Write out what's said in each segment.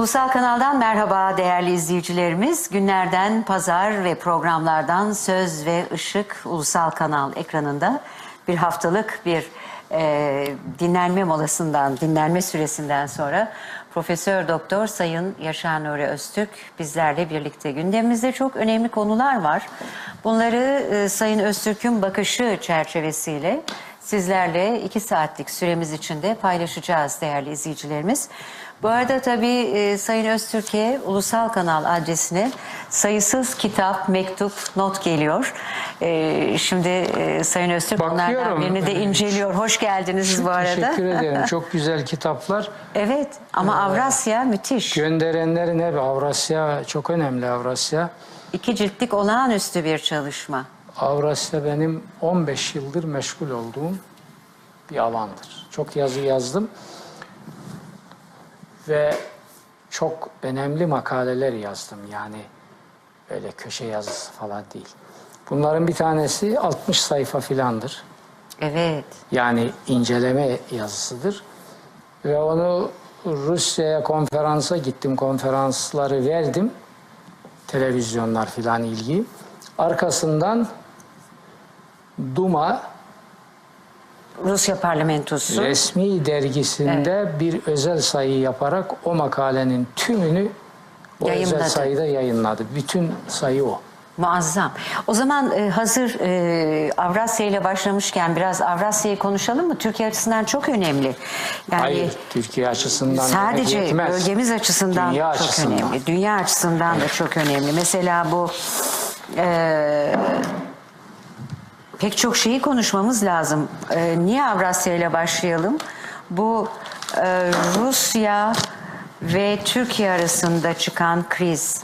Ulusal Kanal'dan merhaba değerli izleyicilerimiz. Günlerden pazar ve programlardan Söz ve Işık Ulusal Kanal ekranında bir haftalık bir e, dinlenme molasından, dinlenme süresinden sonra Profesör Doktor Sayın Yaşar Nuri Öztürk bizlerle birlikte. Gündemimizde çok önemli konular var. Bunları e, Sayın Öztürk'ün bakışı çerçevesiyle sizlerle iki saatlik süremiz içinde paylaşacağız değerli izleyicilerimiz. Bu arada tabii e, Sayın Öztürk'e ulusal kanal adresine sayısız kitap, mektup, not geliyor. E, şimdi e, Sayın Öztürk onlardan Bakıyorum. birini de inceliyor. Hoş geldiniz bu arada. Teşekkür ederim. Çok güzel kitaplar. Evet ama Avrasya müthiş. Gönderenlerin hep Avrasya çok önemli Avrasya. İki ciltlik olağanüstü bir çalışma. Avrasya benim 15 yıldır meşgul olduğum bir alandır. Çok yazı yazdım ve çok önemli makaleler yazdım. Yani öyle köşe yazısı falan değil. Bunların bir tanesi 60 sayfa filandır. Evet. Yani inceleme yazısıdır. Ve onu Rusya'ya konferansa gittim. Konferansları verdim. Televizyonlar filan ilgi. Arkasından Duma Rusya parlamentosu. resmi dergisinde bir özel sayı yaparak o makalenin tümünü o Yayınladı. özel sayıda yayınladı. Bütün sayı o. Muazzam. O zaman e, hazır e, Avrasya ile başlamışken biraz Avrasya'yı konuşalım mı? Türkiye açısından çok önemli. Yani Hayır, Türkiye açısından sadece yetmez. bölgemiz açısından Dünya çok açısından. önemli. Dünya açısından da çok önemli. Mesela bu e, pek çok şeyi konuşmamız lazım. E, niye Avrasya ile başlayalım? Bu e, Rusya ve Türkiye arasında çıkan kriz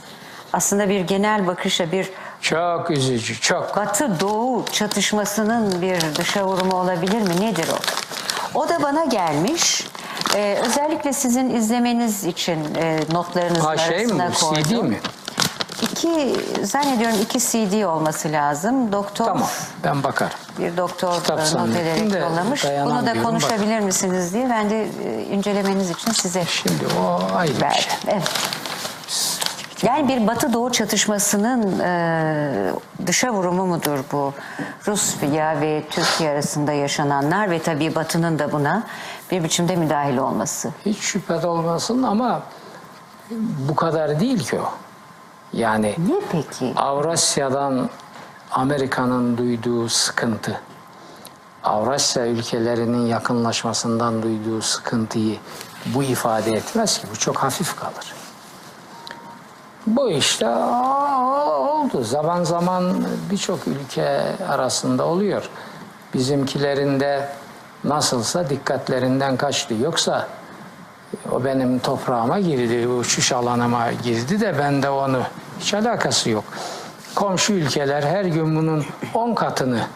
aslında bir genel bakışa bir Çok üzücü, çok. Batı Doğu çatışmasının bir dışa vurumu olabilir mi? Nedir o? O da bana gelmiş. Ee, özellikle sizin izlemeniz için e, notlarınızın Ha şey mi arasına koydum. CD mi? İki, zannediyorum iki CD olması lazım. Doktor, Tamam, ben bakarım. bir doktor Kitap e, not zannettim ederek de yollamış. Bunu da dayanamıyorum, konuşabilir misiniz diye ben de e, incelemeniz için size Şimdi o ayrı bir verdim. şey. Evet. Yani bir Batı Doğu çatışmasının e, dışa vurumu mudur bu? Rusya ve Türkiye arasında yaşananlar ve tabii Batı'nın da buna bir biçimde müdahil olması. Hiç şüphe de olmasın ama bu kadar değil ki o. Yani Ne peki? Avrasya'dan Amerika'nın duyduğu sıkıntı, Avrasya ülkelerinin yakınlaşmasından duyduğu sıkıntıyı bu ifade etmez ki. Bu çok hafif kalır. Bu işte oldu. Zaman zaman birçok ülke arasında oluyor. Bizimkilerin de nasılsa dikkatlerinden kaçtı. Yoksa o benim toprağıma girdi, uçuş alanıma girdi de ben de onu hiç alakası yok. Komşu ülkeler her gün bunun 10 katını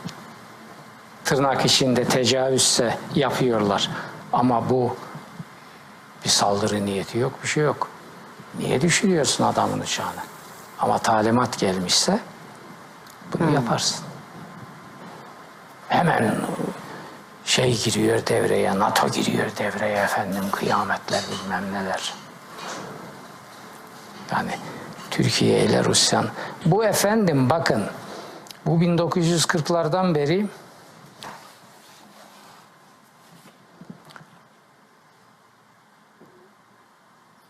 tırnak içinde tecavüzse yapıyorlar. Ama bu bir saldırı niyeti yok, bir şey yok. Niye düşürüyorsun adamın uçağını? Ama talimat gelmişse bunu yaparsın. Hemen şey giriyor devreye, NATO giriyor devreye efendim, kıyametler bilmem neler. Yani Türkiye ile Rusyan. Bu efendim bakın, bu 1940'lardan beri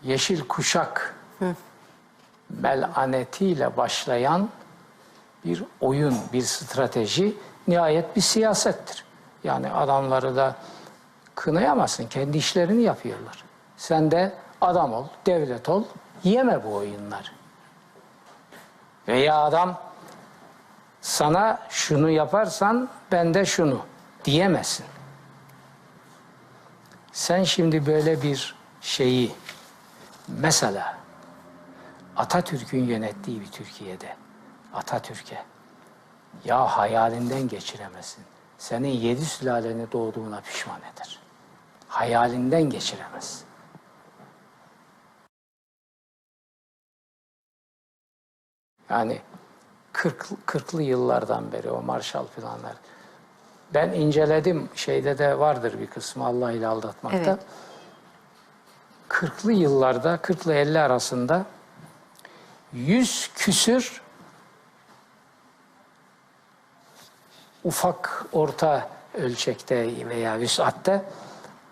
yeşil kuşak melanetiyle başlayan bir oyun, bir strateji, nihayet bir siyasettir. Yani adamları da kınayamazsın. Kendi işlerini yapıyorlar. Sen de adam ol, devlet ol, yeme bu oyunları. Veya adam sana şunu yaparsan ben de şunu diyemezsin. Sen şimdi böyle bir şeyi mesela Atatürk'ün yönettiği bir Türkiye'de Atatürk'e ya hayalinden geçiremezsin. Senin yedi sülaleni doğduğuna pişman eder. Hayalinden geçiremez. Yani 40, 40'lı yıllardan beri o Marshall planlar. Ben inceledim şeyde de vardır bir kısmı Allah ile aldatmakta. Evet. 40'lı yıllarda 40 ile 50 arasında 100 küsür ufak orta ölçekte veya vüsatte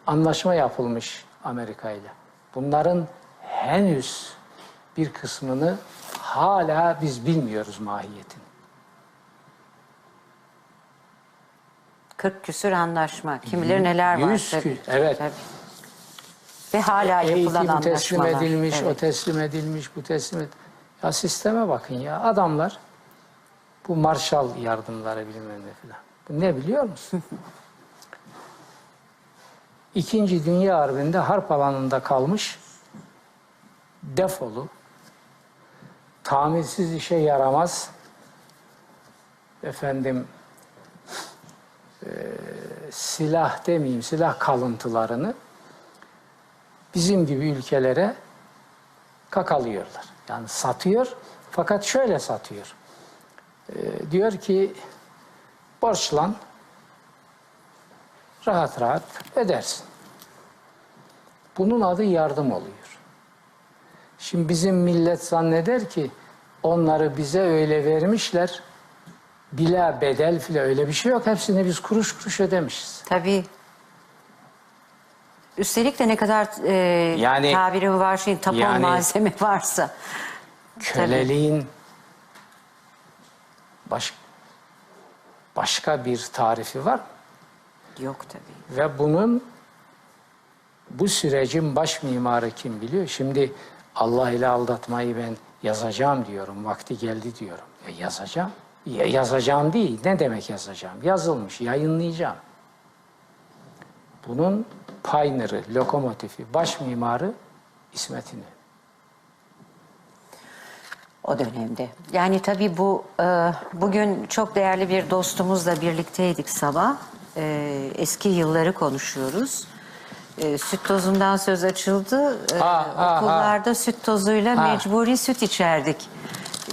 anlaşma yapılmış Amerika ile. Bunların henüz bir kısmını hala biz bilmiyoruz mahiyetini. 40 küsür anlaşma. Kim bilir neler var. Yüz tabii. kü- evet. Tabii. Ve hala yapılan Eğitim teslim anlaşmalar. edilmiş, Evet. o teslim edilmiş, bu teslim edilmiş. Ya sisteme bakın ya. Adamlar bu Marshall yardımları bilmem ne filan. Bu ne biliyor musun? İkinci Dünya Harbi'nde harp alanında kalmış defolu, tamirsiz işe yaramaz efendim eee, silah demeyeyim silah kalıntılarını bizim gibi ülkelere kakalıyorlar. Yani satıyor fakat şöyle satıyor. Ee, diyor ki borçlan rahat rahat ödersin. Bunun adı yardım oluyor. Şimdi bizim millet zanneder ki onları bize öyle vermişler bila bedel filan öyle bir şey yok. Hepsini biz kuruş kuruş ödemişiz. Tabii. Üstelik de ne kadar e, Yani- tabiri var şeyin tapon yani- malzeme varsa. Köleliğin baş, başka bir tarifi var Yok tabii. ve bunun bu sürecin baş mimarı kim biliyor? Şimdi Allah ile aldatmayı ben yazacağım diyorum, vakti geldi diyorum. Ya yazacağım. Ya yazacağım değil. Ne demek yazacağım? Yazılmış, yayınlayacağım. Bunun pioneer'ı, lokomotifi, baş mimarı İsmet İnönü. O dönemde. Yani tabii bu e, bugün çok değerli bir dostumuzla birlikteydik sabah. E, eski yılları konuşuyoruz. E, süt tozundan söz açıldı. E, Ha, ha, okullarda süt tozuyla Ha. mecburi süt içerdik.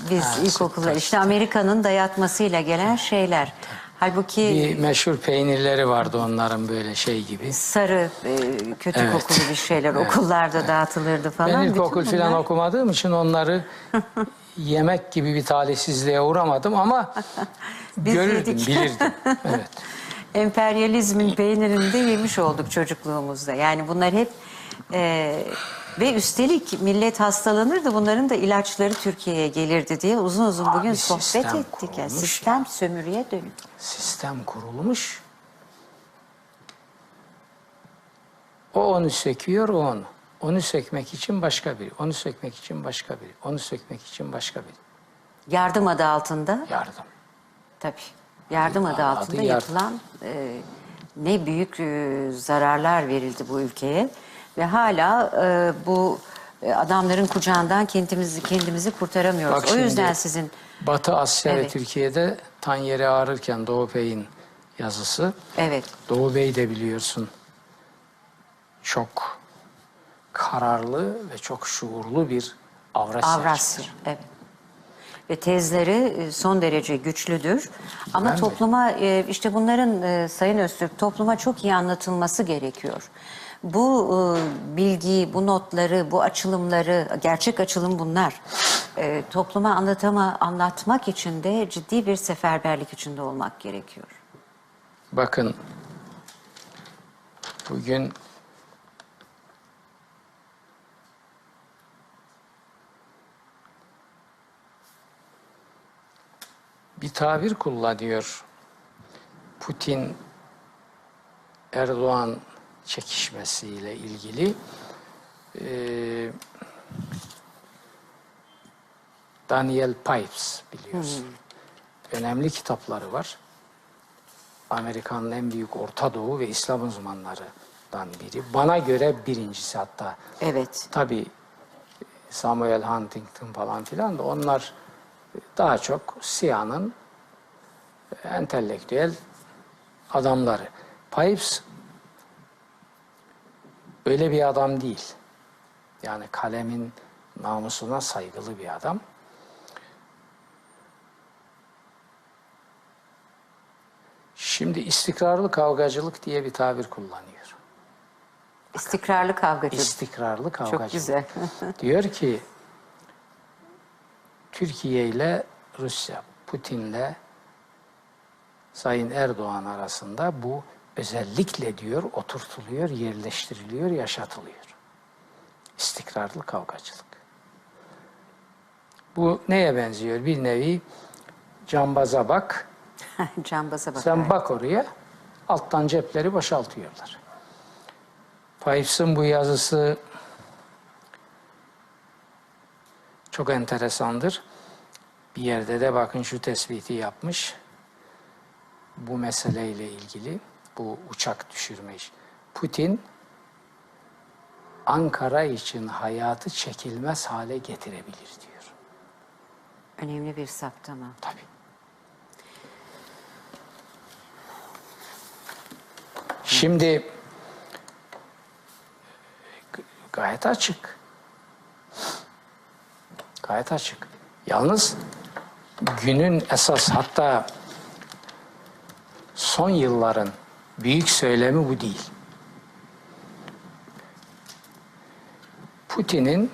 Biz Ha, ilkokulda süt, işte Amerika'nın dayatmasıyla gelen şeyler. Halbuki Bir meşhur peynirleri vardı onların böyle şey gibi. sarı e, kötü Evet. kokulu bir şeyler okullarda dağıtılırdı falan. Ben Bütün ilkokul falan bunlar- okumadığım için onları yemek gibi bir talihsizliğe uğramadım ama Biz görürdüm, yedik. bilirdim. Evet. emperyalizmin peynirini de yemiş olduk çocukluğumuzda. Yani bunlar hep e, ve üstelik millet hastalanırdı. Bunların da ilaçları Türkiye'ye gelirdi diye uzun uzun Abi bugün sohbet ettik. Yani sistem sömürüye dönük. Sistem kurulmuş. O onu söküyor, o onu. Onu sökmek için başka biri, onu sökmek için başka biri, onu sökmek için başka biri. Yardım adı altında Yardım. tabii yardım adı Adı altında yardım. yapılan e, ne büyük e, zararlar verildi bu ülkeye ve hala e, bu e, adamların kucağından kendimizi kendimizi kurtaramıyoruz. Bak o yüzden sizin Batı Asya ve Evet. Türkiye'de tan yeri ağrırken Doğu Bey'in yazısı. evet Doğu Bey de biliyorsun çok kararlı ve çok şuurlu bir Avrasya. Avrasya. Evet. Ve tezleri e, son derece güçlüdür. Ama Ben de. topluma e, işte bunların e, Sayın Öztürk topluma çok iyi anlatılması gerekiyor. Bu e, bilgiyi, bu notları, bu açılımları, gerçek açılım bunlar. Topluma anlatama, anlatmak için de ciddi bir seferberlik içinde olmak gerekiyor. Bakın bugün bir tabir kullanıyor. Putin Erdoğan çekişmesiyle ilgili Ee, Daniel Pipes biliyorsun. Önemli kitapları var. Amerika'nın en büyük Orta Doğu ve İslam uzmanlarından biri. Bana göre birincisi hatta. Evet. Tabii Samuel Huntington falan filan da onlar daha çok Siyah'ın entelektüel adamları. Pipes öyle bir adam değil. Yani kalemin namusuna saygılı bir adam. Şimdi istikrarlı kavgacılık diye bir tabir kullanıyor. İstikrarlı kavgacı. İstikrarlı kavgacılık. Çok güzel. Diyor ki Türkiye ile Rusya, Putin'le Sayın Erdoğan arasında bu özellikle diyor oturtuluyor, yerleştiriliyor, yaşatılıyor. İstikrarlı kavgacılık. Bu neye benziyor? Bir nevi cambaza bak, Cambaza bakar. sen bak oraya, alttan cepleri boşaltıyorlar. Pipes'ın bu yazısı çok enteresandır. Bir yerde de bakın şu tespiti yapmış. Bu meseleyle ilgili, bu uçak düşürme iş. Putin, Ankara için hayatı çekilmez hale getirebilir diyor. Önemli bir saptama. Tabii. Şimdi gayet açık. Gayet açık. Yalnız günün esas hatta son yılların büyük söylemi bu değil. Putin'in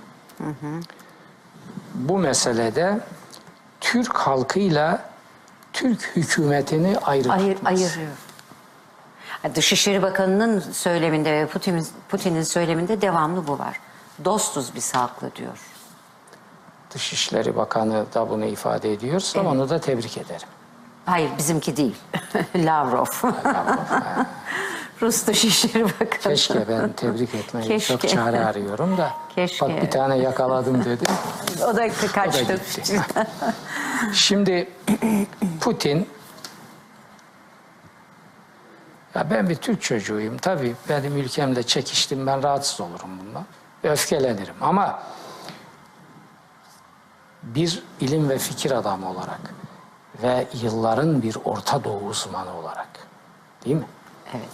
bu meselede Türk halkıyla Türk hükümetini ayrı Ayır, ayırıyor. Dışişleri Bakanı'nın söyleminde ve Putin'in Putin'in söyleminde devamlı bu var. Dostuz biz halkla diyor. Dışişleri Bakanı da bunu ifade ediyorsa onu da tebrik ederim. Hayır bizimki değil. Lavrov. Rus Dışişleri Bakanı. Keşke ben tebrik etmeyi Keşke. çok çare arıyorum da. Keşke. Bak bir tane yakaladım dedi. O da O da kaçtı. gitti. Şimdi Putin ya ben bir Türk çocuğuyum. Tabii benim ülkemde çekiştim ben rahatsız olurum bundan. Öfkelenirim ama bir ilim ve fikir adamı olarak ve yılların bir Orta Doğu uzmanı olarak değil mi? Evet.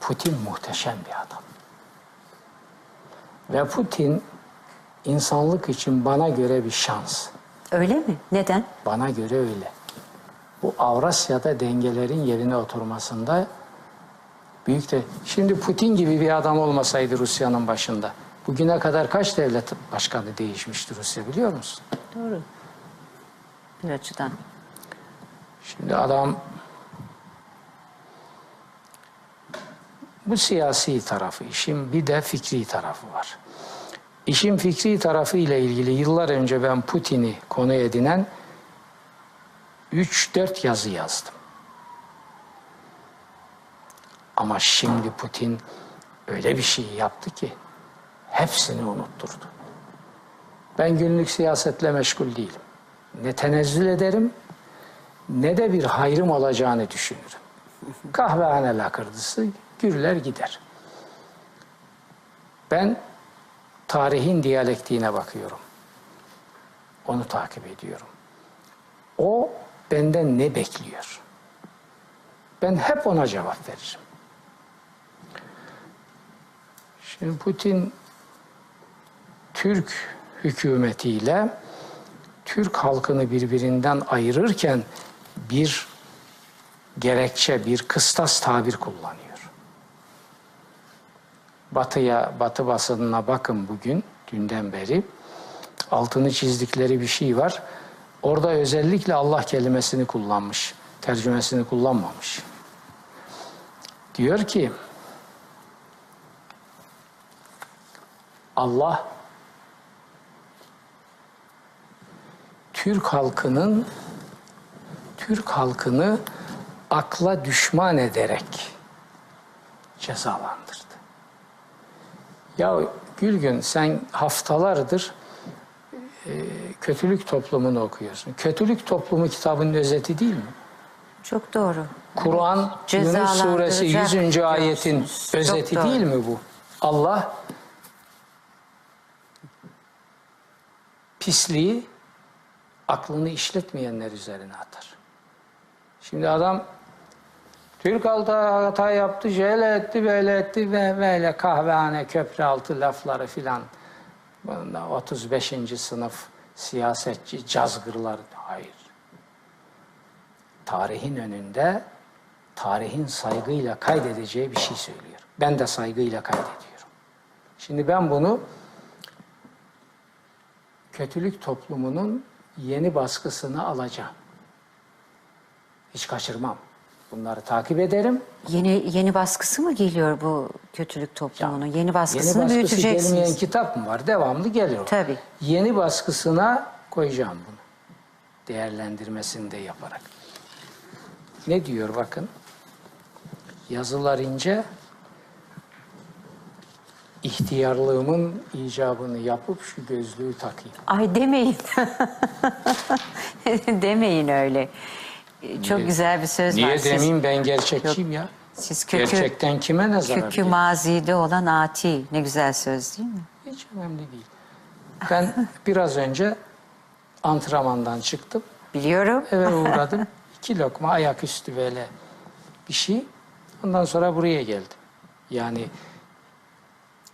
Putin muhteşem bir adam. Ve Putin insanlık için bana göre bir şans. Öyle mi? Neden? Bana göre öyle. Bu Avrasya'da dengelerin yerine oturmasında büyük de... Şimdi Putin gibi bir adam olmasaydı Rusya'nın başında, bugüne kadar kaç devlet başkanı değişmişti Rusya biliyor musun? Doğru. Bir açıdan. Şimdi adam bu siyasi tarafı işin bir de fikri tarafı var. İşin fikri tarafı ile ilgili yıllar önce ben Putin'i konu edinen 3-4 yazı yazdım. Ama şimdi Putin öyle bir şey yaptı ki hepsini unutturdu. Ben günlük siyasetle meşgul değilim. Ne tenezzül ederim ne de bir hayrım olacağını düşünürüm. Kahvehane lakırdısı gürler gider. Ben tarihin diyalektiğine bakıyorum. Onu takip ediyorum. O benden ne bekliyor? Ben hep ona cevap veririm. Şimdi Putin Türk hükümetiyle Türk halkını birbirinden ayırırken bir gerekçe, bir kıstas tabir kullanıyor. Batıya, Batı basınına bakın bugün, dünden beri. Altını çizdikleri bir şey var. Orada özellikle Allah kelimesini kullanmış. Tercümesini kullanmamış. Diyor ki Allah Türk halkının Türk halkını akla düşman ederek cezalandırdı. Ya Gülgün sen haftalardır e, kötülük toplumunu okuyorsun. Kötülük toplumu kitabının özeti değil mi? Çok doğru. Kur'an Yunus suresi 100. ayetin. Çok özeti doğru. değil mi bu? Allah pisliği aklını işletmeyenler üzerine atar. Şimdi adam Türk halkı hata yaptı, şöyle etti, böyle etti ve böyle kahvehane, köprü altı lafları filan. Bunda 35. sınıf siyasetçi cazgırlar. Hayır. Tarihin önünde tarihin saygıyla kaydedeceği bir şey söylüyor. Ben de saygıyla kaydediyorum. Şimdi ben bunu kötülük toplumunun yeni baskısını alacağım. Hiç kaçırmam. Bunları takip ederim. Yeni yeni baskısı mı geliyor bu kötülük toplumunun? Yeni Yeni baskısını baskısı gelmeyen büyüteceksiniz. kitap mı var? Devamlı geliyor. Tabii. Yeni baskısına koyacağım bunu. Değerlendirmesini de yaparak. Ne diyor bakın. Yazılar ince. İhtiyarlığımın icabını yapıp şu gözlüğü takayım. Ay demeyin. demeyin öyle. Çok Niye- güzel bir söz var. Niye Siz- demeyeyim ben gerçekçiyim ya. Siz kökü, Gerçekten kime ne zarar kökü mazide olan ati. Ne güzel söz değil mi? Hiç önemli değil. Ben biraz önce antrenmandan çıktım. Biliyorum. Eve uğradım. İki lokma ayaküstü böyle bir şey. Ondan sonra buraya geldim. Yani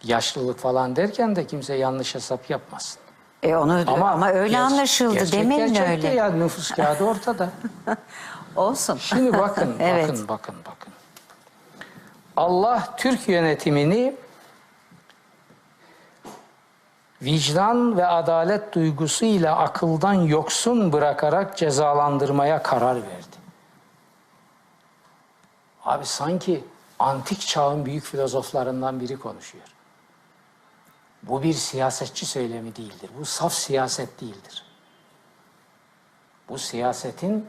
yaşlılık falan derken de kimse yanlış hesap yapmasın. E onu ama, öyle ger- anlaşıldı. gerçek Demeyin gerçekte öyle. Ya nüfus kağıdı ortada. Olsun. Şimdi bakın, Evet. bakın, bakın, bakın. Allah Türk yönetimini vicdan ve adalet duygusuyla akıldan yoksun bırakarak cezalandırmaya karar verdi. Abi sanki antik çağın büyük filozoflarından biri konuşuyor. Bu bir siyasetçi söylemi değildir. Bu saf siyaset değildir. Bu siyasetin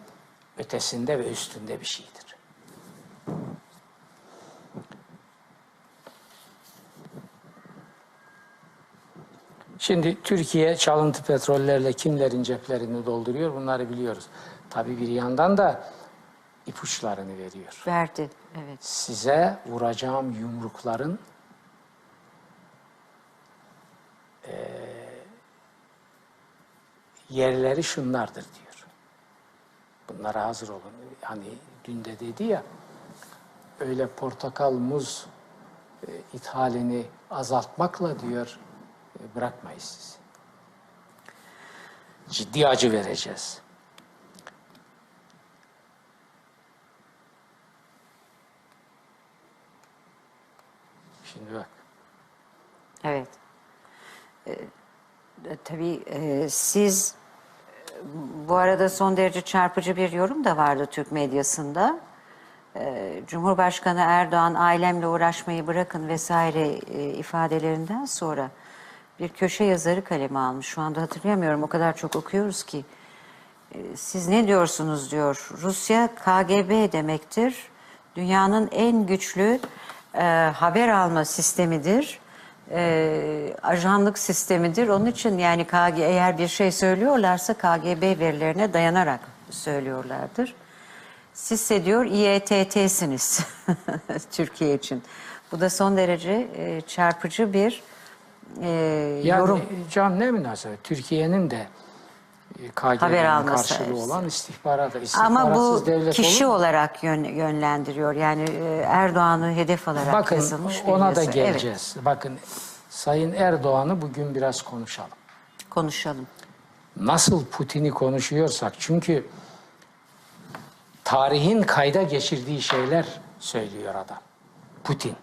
ötesinde ve üstünde bir şeydir. Şimdi Türkiye çalıntı petrollerle kimlerin ceplerini dolduruyor bunları biliyoruz. Tabii bir yandan da ipuçlarını veriyor. Verdi. Evet. Size vuracağım yumrukların eee, yerleri şunlardır diyor. Bunlara hazır olun. Hani dün de dedi ya öyle portakal, muz e, ithalini azaltmakla diyor e, bırakmayız sizi. Ciddi acı vereceğiz. Şimdi bak. Evet. Ee, e, tabii e, siz e, bu arada son derece çarpıcı bir yorum da vardı Türk medyasında. Ee, Cumhurbaşkanı Erdoğan ailemle uğraşmayı bırakın vesaire e, ifadelerinden sonra bir köşe yazarı kaleme almış. Şu anda hatırlayamıyorum o kadar çok okuyoruz ki. Siz ne diyorsunuz diyor. Rusya KGB demektir. Dünyanın en güçlü e, haber alma sistemidir. E, ajanlık sistemidir. Onun için yani KG, eğer bir şey söylüyorlarsa KGB verilerine dayanarak söylüyorlardır. Sizse diyor İETT'siniz Türkiye için. Bu da son derece e, çarpıcı bir e, Yani yorum. can ne münasebet. Türkiye'nin de Haber alması. karşılığı olan istihbarat. Ama bu devlet kişi olur olarak yön- yönlendiriyor. Yani e, Erdoğan'ı hedef alarak Bakın yazılmış bir ona da geleceğiz. Bakın Sayın Erdoğan'ı bugün biraz konuşalım. Evet, konuşalım. Nasıl Putin'i konuşuyorsak çünkü tarihin kayda geçirdiği şeyler söylüyor adam. Putin.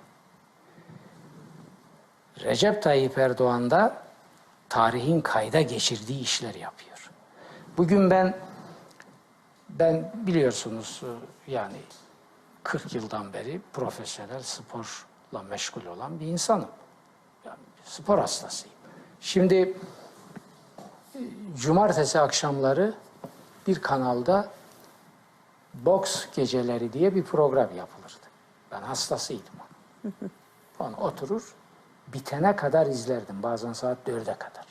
Recep Tayyip Erdoğan da tarihin kayda geçirdiği işler yapıyor. Bugün ben ben biliyorsunuz yani 40 yıldan beri profesyonel sporla meşgul olan bir insanım. Yani spor hastasıyım. Şimdi cumartesi akşamları bir kanalda boks geceleri diye bir program yapılırdı. Ben hastasıydım. Onu oturur, bitene kadar izlerdim. Bazen saat dörde kadar.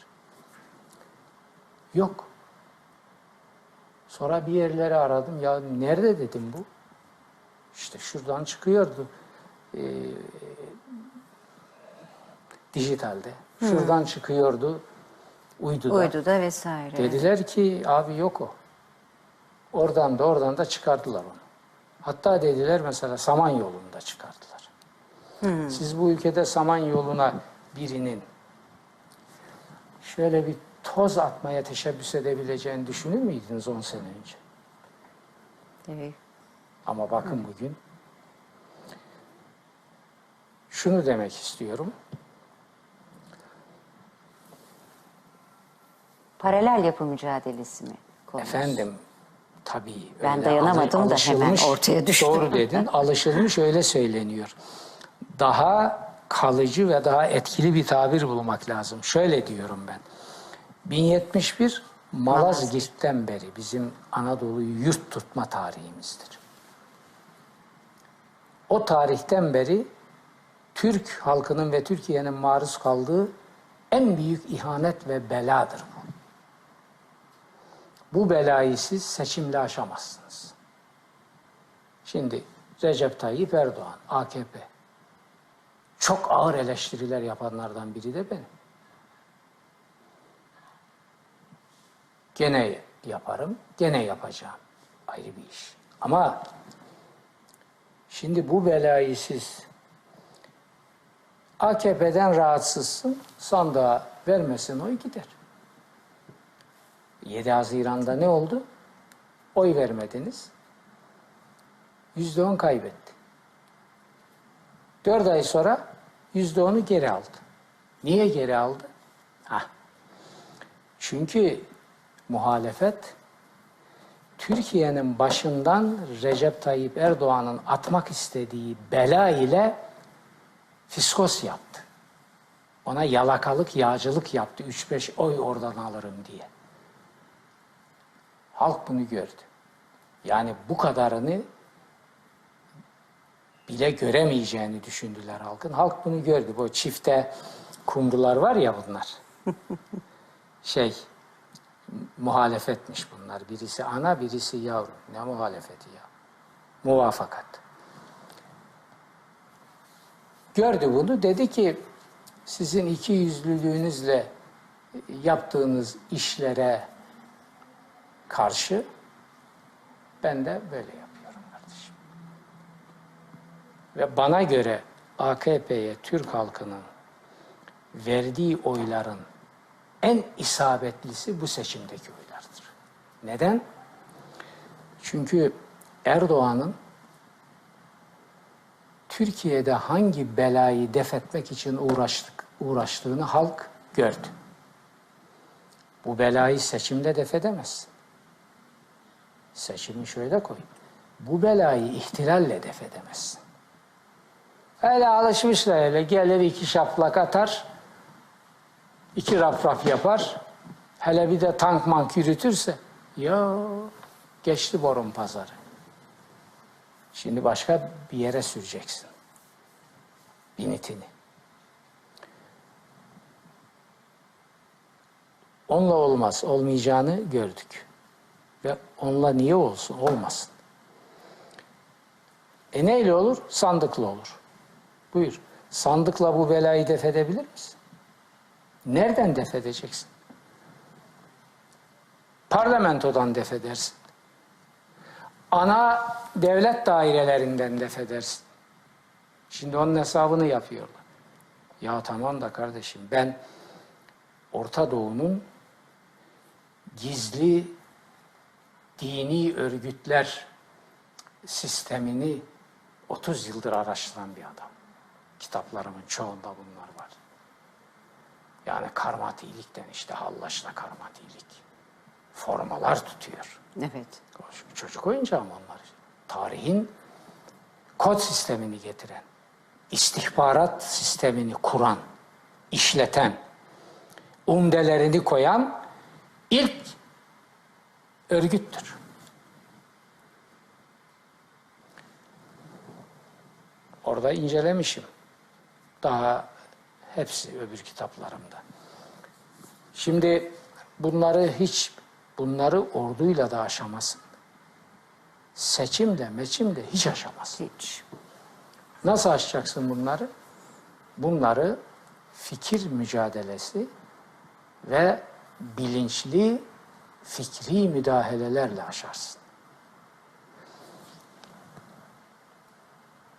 Yok. Sonra bir yerleri aradım. Ya nerede dedim bu? İşte şuradan çıkıyordu. Ee, dijitalde. Şuradan çıkıyordu. Uyduda. Uyduda vesaire. Dediler ki abi yok o. Oradan da oradan da çıkardılar onu. Hatta dediler mesela Samanyolu'nda çıkardılar. Siz bu ülkede Samanyolu'na birinin şöyle bir toz atmaya teşebbüs edebileceğini düşünür müydünüz 10 sene önce? Evet. Ama bakın bugün şunu demek istiyorum. Paralel yapı mücadelesi mi? konumuz? Efendim tabii. Ben dayanamadım da hemen ortaya düştüm. Doğru dedin. Alışılmış öyle söyleniyor. Daha kalıcı ve daha etkili bir tabir bulmak lazım. Şöyle diyorum ben. 1071 Malazgirt'ten beri bizim Anadolu'yu yurt tutma tarihimizdir. O tarihten beri Türk halkının ve Türkiye'nin maruz kaldığı en büyük ihanet ve beladır bu. Bu belayı siz seçimle aşamazsınız. Şimdi Recep Tayyip Erdoğan, AKP çok ağır eleştiriler yapanlardan biri de benim. Gene yaparım, gene yapacağım. Ayrı bir iş. Ama şimdi bu belayı siz AKP'den rahatsızsın, sandığa vermesin oy gider. 7 Haziran'da ne oldu? Oy vermediniz. Yüzde on kaybetti. Dört ay sonra yüzde onu geri aldı. Niye geri aldı? Hah. Çünkü muhalefet Türkiye'nin başından Recep Tayyip Erdoğan'ın atmak istediği bela ile fiskos yaptı. Ona yalakalık, yağcılık yaptı. 3-5 oy oradan alırım diye. Halk bunu gördü. Yani bu kadarını bile göremeyeceğini düşündüler halkın. Halk bunu gördü. Bu çifte kumrular var ya bunlar. şey, muhalefetmiş bunlar. Birisi ana, birisi yavru. Ne muhalefeti ya? Muvafakat. Gördü bunu. Dedi ki sizin iki yüzlülüğünüzle yaptığınız işlere karşı ben de böyle yapıyorum kardeşim. Ve bana göre AKP'ye Türk halkının verdiği oyların en isabetlisi bu seçimdeki oylardır. Neden? Çünkü Erdoğan'ın Türkiye'de hangi belayı def etmek için uğraştık, uğraştığını halk gördü. Bu belayı seçimde def edemezsin. Seçimi şöyle koy. Bu belayı ihtilalle def edemezsin. Öyle alışmışlar öyle. Gelir iki şaplak atar, iki raf raf yapar. Hele bir de tank mank yürütürse, ya geçti borun pazarı. Şimdi başka bir yere süreceksin. Binitini. Onunla olmaz. Olmayacağını gördük. Ve onunla niye olsun? Olmasın. E neyle olur? Sandıkla olur. Buyur. Sandıkla bu belayı def edebilir misin? Nereden def edeceksin? Parlamentodan def edersin. Ana devlet dairelerinden def edersin. Şimdi onun hesabını yapıyorlar. Ya tamam da kardeşim ben Orta Doğu'nun gizli dini örgütler sistemini 30 yıldır araştıran bir adam. Kitaplarımın çoğunda bunlar var. Yani karmatilikten işte Hallaç'la karmatilik. Formalar tutuyor. Evet. O Çocuk oyuncağı mı onlar? Tarihin kod sistemini getiren, istihbarat sistemini kuran, işleten, umdelerini koyan ilk örgüttür. Orada incelemişim. Daha hepsi öbür kitaplarımda. Şimdi bunları hiç bunları orduyla da aşamazsın. Seçimde, meçimde hiç aşamazsın. Hiç. Nasıl aşacaksın bunları? Bunları fikir mücadelesi ve bilinçli fikri müdahalelerle aşarsın.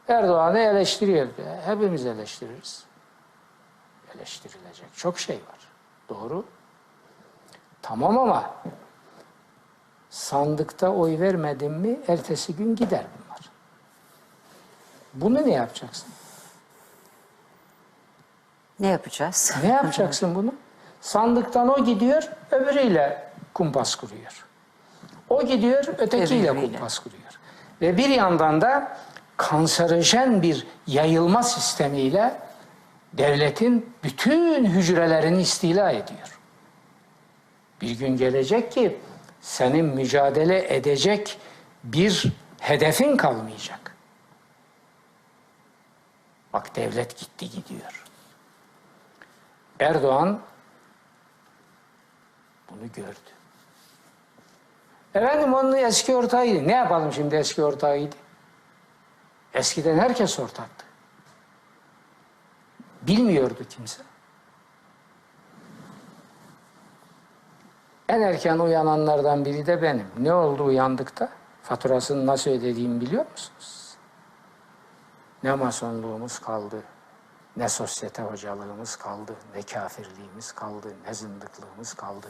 Erdoğan'ı eleştiriyor. Hepimiz eleştiririz. Eleştirilecek çok şey var. Doğru. Tamam ama sandıkta oy vermedin mi ertesi gün gider bunlar. Bunu ne yapacaksın? Ne yapacağız? Ne yapacaksın bunu? Sandıktan o gidiyor, öbürüyle kumpas kuruyor. O gidiyor, ötekiyle Öbürüyle. kumpas kuruyor. Ve bir yandan da kanserojen bir yayılma sistemiyle devletin bütün hücrelerini istila ediyor. Bir gün gelecek ki senin mücadele edecek bir hedefin kalmayacak. Bak devlet gitti gidiyor. Erdoğan bunu gördü. Efendim onun eski ortağıydı. Ne yapalım şimdi eski ortağıydı? Eskiden herkes ortaktı. Bilmiyordu kimse. En erken uyananlardan biri de benim. Ne oldu uyandıkta? Faturasını nasıl ödediğimi biliyor musunuz? Ne masonluğumuz kaldı, ne sosyete hocalığımız kaldı, ne kafirliğimiz kaldı, ne zındıklığımız kaldı.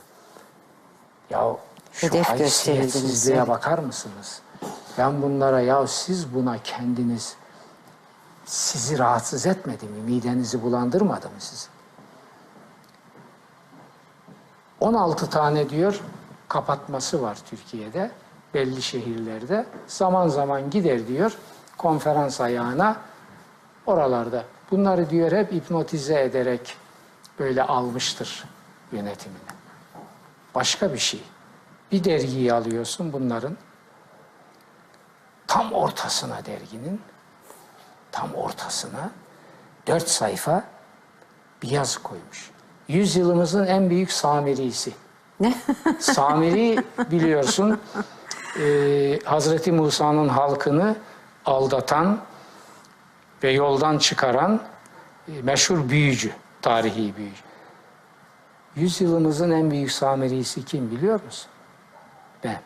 Ya şu Hedef haysiyetsizliğe bakar mısınız? Ben bunlara ya siz buna kendiniz sizi rahatsız etmedi mi? Midenizi bulandırmadı mı sizi? 16 tane diyor kapatması var Türkiye'de belli şehirlerde. Zaman zaman gider diyor konferans ayağına oralarda. Bunları diyor hep hipnotize ederek böyle almıştır yönetimine. Başka bir şey. Bir dergiyi alıyorsun bunların tam ortasına derginin tam ortasına dört sayfa bir yazı koymuş. Yüzyılımızın en büyük Samirisi. Ne? Samiri biliyorsun e, Hazreti Musa'nın halkını aldatan ve yoldan çıkaran e, meşhur büyücü, tarihi büyücü. Yüzyılımızın en büyük Samirisi kim biliyor musun? Ben.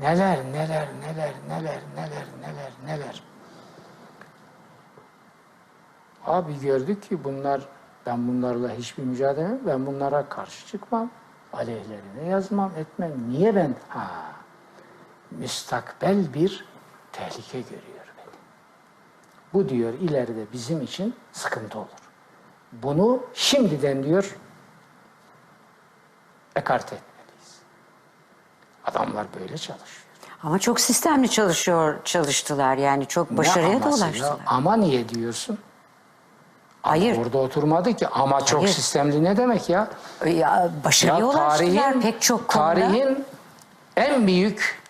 Neler, neler, neler, neler, neler, neler, neler. Abi gördük ki bunlar, ben bunlarla hiçbir mücadele, ben bunlara karşı çıkmam. Aleyhlerine yazmam, etmem. Niye ben? Ha, müstakbel bir tehlike görüyor beni. Bu diyor ileride bizim için sıkıntı olur. Bunu şimdiden diyor ekarte etmeliyiz. Adamlar böyle çalışıyor. Ama çok sistemli çalışıyor, çalıştılar yani çok başarıya da aması ya? ulaştılar. Ama niye diyorsun? Ama Hayır. Orada oturmadı ki. Ama çok Hayır. sistemli ne demek ya? Ya başarıya Ya ulaştılar pek çok konuda. Tarihin en büyük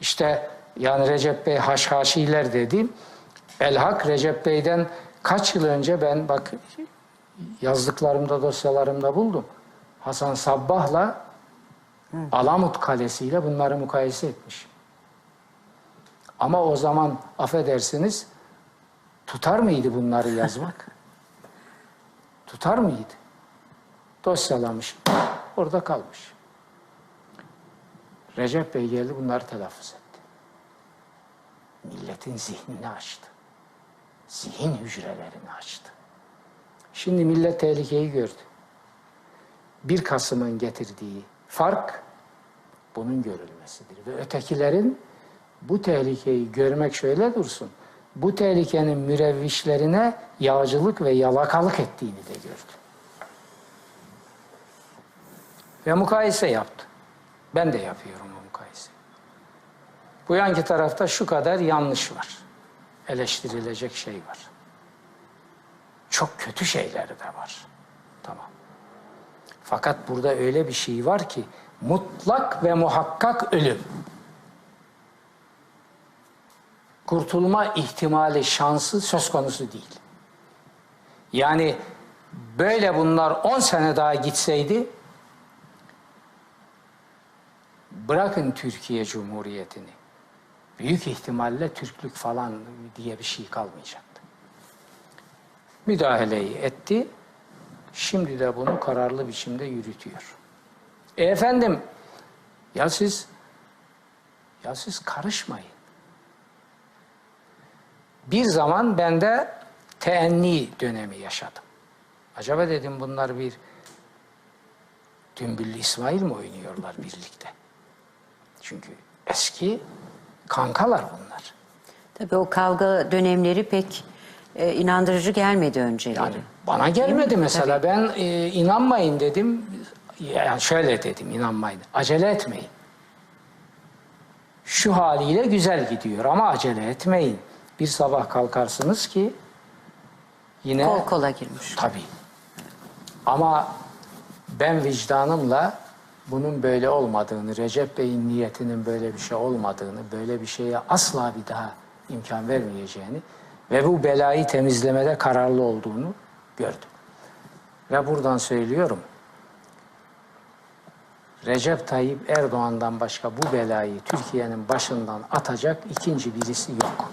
işte yani Recep Bey haşhaşiler dediğim Elhak Recep Bey'den kaç yıl önce ben bak yazdıklarımda dosyalarımda buldum. Hasan Sabbah'la Alamut Kalesi ile bunları mukayese etmiş. Ama o zaman affedersiniz tutar mıydı bunları yazmak? tutar mıydı? Dosyalamış. Orada kalmış. Recep Bey geldi bunları telaffuz etti. Milletin zihnini açtı. Zihin hücrelerini açtı. Şimdi millet tehlikeyi gördü. 1 Kasım'ın getirdiği fark bunun görülmesidir. Ve ötekilerin bu tehlikeyi görmek şöyle dursun. Bu tehlikenin mürevvişlerine yağcılık ve yalakalık ettiğini de gördü. Ve mukayese yaptı. Ben de yapıyorum bu mukayese. Bu yanki tarafta şu kadar yanlış var. Eleştirilecek şey var. Çok kötü şeyleri de var. Tamam. Fakat burada öyle bir şey var ki mutlak ve muhakkak ölüm. Kurtulma ihtimali, şansı söz konusu değil. Yani böyle bunlar 10 sene daha gitseydi bırakın Türkiye Cumhuriyeti'ni. Büyük ihtimalle Türklük falan diye bir şey kalmayacaktı. Müdahaleyi etti. Şimdi de bunu kararlı biçimde yürütüyor. E efendim ya siz ya siz karışmayın. Bir zaman ben de teenni dönemi yaşadım. Acaba dedim bunlar bir Dümbüllü İsmail mi oynuyorlar birlikte? Çünkü eski kankalar bunlar. Tabii o kavga dönemleri pek e, inandırıcı gelmedi önceleri. Yani bana gelmedi mesela. Ben e, inanmayın dedim. Yani şöyle dedim inanmayın. Acele etmeyin. Şu haliyle güzel gidiyor ama acele etmeyin. Bir sabah kalkarsınız ki yine Kol kola girmiş. Tabii. Ama ben vicdanımla bunun böyle olmadığını, Recep Bey'in niyetinin böyle bir şey olmadığını, böyle bir şeye asla bir daha imkan vermeyeceğini ve bu belayı temizlemede kararlı olduğunu gördüm. Ve buradan söylüyorum. Recep Tayyip Erdoğan'dan başka bu belayı Türkiye'nin başından atacak ikinci birisi yok.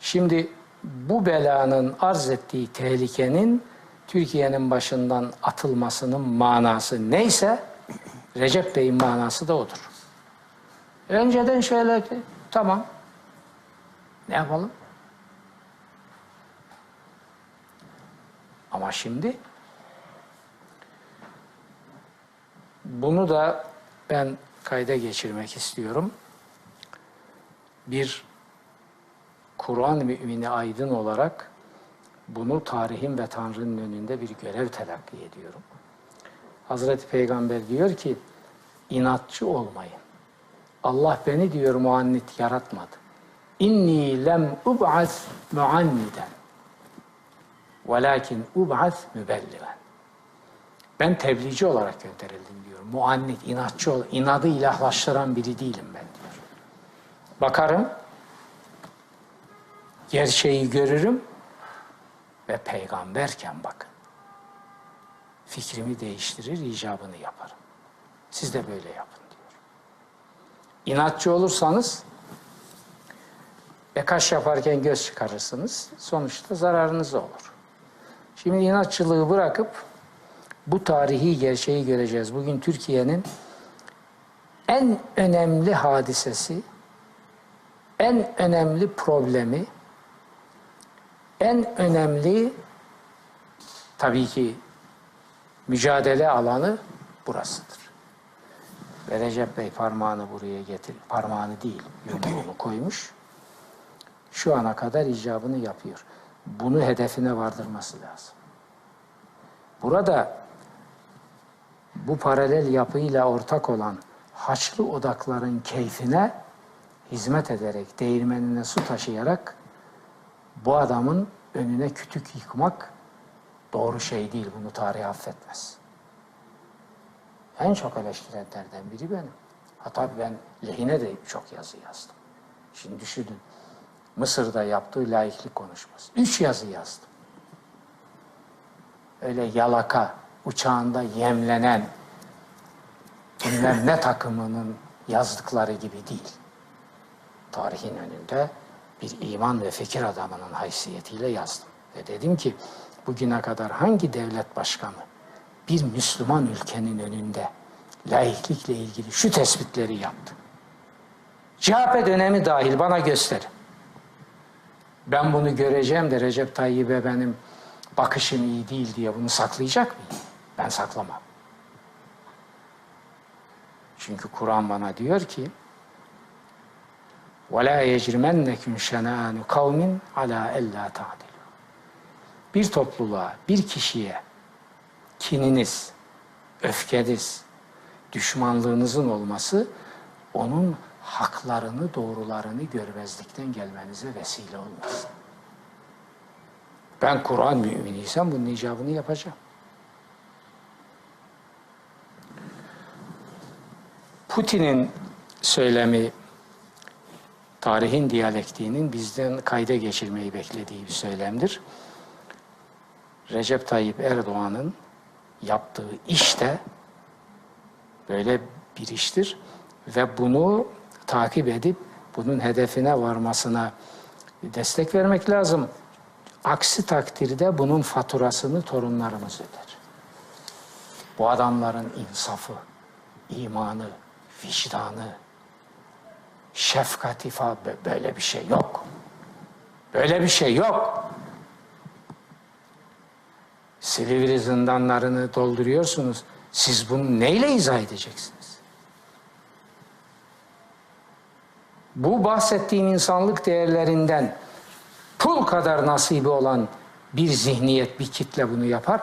Şimdi bu belanın arz ettiği tehlikenin Türkiye'nin başından atılmasının manası neyse Recep Bey'in manası da odur. Önceden şöyle ki, tamam ne yapalım? Ama şimdi bunu da ben kayda geçirmek istiyorum. Bir Kur'an mümini aydın olarak bunu tarihin ve Tanrı'nın önünde bir görev telakki ediyorum. Hazreti Peygamber diyor ki inatçı olmayın. Allah beni diyor muannit yaratmadı. İnni lem ub'as muanniden. Velakin ub'as mübelligen. Ben tebliğci olarak gönderildim. Muannit, inatçı ol, inadı ilahlaştıran biri değilim ben diyor. Bakarım, gerçeği görürüm ve peygamberken bakın. Fikrimi değiştirir, icabını yaparım. Siz de böyle yapın diyor. İnatçı olursanız e kaş yaparken göz çıkarırsınız. Sonuçta zararınız olur. Şimdi inatçılığı bırakıp bu tarihi gerçeği göreceğiz. Bugün Türkiye'nin en önemli hadisesi, en önemli problemi, en önemli tabii ki mücadele alanı burasıdır. Ve Recep Bey parmağını buraya getir, parmağını değil, yumruğunu koymuş. Şu ana kadar icabını yapıyor. Bunu hedefine vardırması lazım. Burada bu paralel yapıyla ortak olan haçlı odakların keyfine hizmet ederek, değirmenine su taşıyarak bu adamın önüne kütük yıkmak doğru şey değil. Bunu tarih affetmez. En çok eleştirenlerden biri benim. Hatta ben lehine de çok yazı yazdım. Şimdi düşünün. Mısır'da yaptığı laiklik konuşması. Üç yazı yazdım. Öyle yalaka, uçağında yemlenen bilmem ne takımının yazdıkları gibi değil. Tarihin önünde bir iman ve fikir adamının haysiyetiyle yazdım. Ve dedim ki bugüne kadar hangi devlet başkanı bir Müslüman ülkenin önünde laiklikle ilgili şu tespitleri yaptı. CHP dönemi dahil bana gösterin. Ben bunu göreceğim de Recep Tayyip'e benim bakışım iyi değil diye bunu saklayacak mıyım? Ben saklamam. Çünkü Kur'an bana diyor ki وَلَا يَجْرِمَنَّكُمْ شَنَآنُ قَوْمٍ عَلَى اَلَّا تَعْدِلُوا Bir topluluğa, bir kişiye kininiz, öfkeniz, düşmanlığınızın olması onun haklarını, doğrularını görmezlikten gelmenize vesile olmasın. Ben Kur'an müminiysem bunun icabını yapacağım. Putin'in söylemi tarihin diyalektiğinin bizden kayda geçirmeyi beklediği bir söylemdir. Recep Tayyip Erdoğan'ın yaptığı iş de böyle bir iştir ve bunu takip edip bunun hedefine varmasına destek vermek lazım. Aksi takdirde bunun faturasını torunlarımız öder. Bu adamların insafı, imanı, vicdanı, şefkati falan böyle bir şey yok. Böyle bir şey yok. Silivri zindanlarını dolduruyorsunuz. Siz bunu neyle izah edeceksiniz? Bu bahsettiğim insanlık değerlerinden pul kadar nasibi olan bir zihniyet, bir kitle bunu yapar.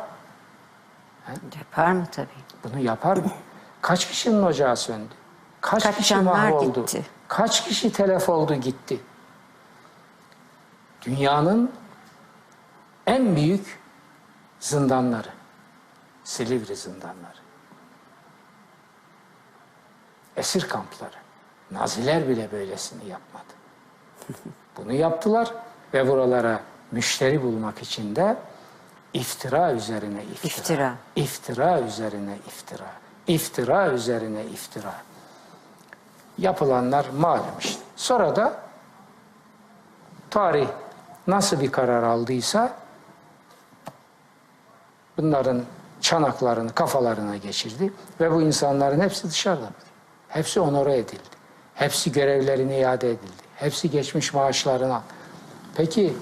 Yapar mı tabii? Bunu yapar mı? Kaç kişinin ocağı söndü? Kaç, Kaç kişi mahvoldu? gitti? Kaç kişi telef oldu gitti? Dünyanın en büyük zindanları. Silivri zindanları. Esir kampları. Naziler bile böylesini yapmadı. Bunu yaptılar ve buralara müşteri bulmak için de iftira üzerine iftira. İftira. İftira üzerine iftira. İftira üzerine iftira. Yapılanlar malum işte. Sonra da tarih nasıl bir karar aldıysa bunların çanaklarını kafalarına geçirdi ve bu insanların hepsi dışarıda. Hepsi onore edildi. Hepsi görevlerine iade edildi. Hepsi geçmiş maaşlarına. Peki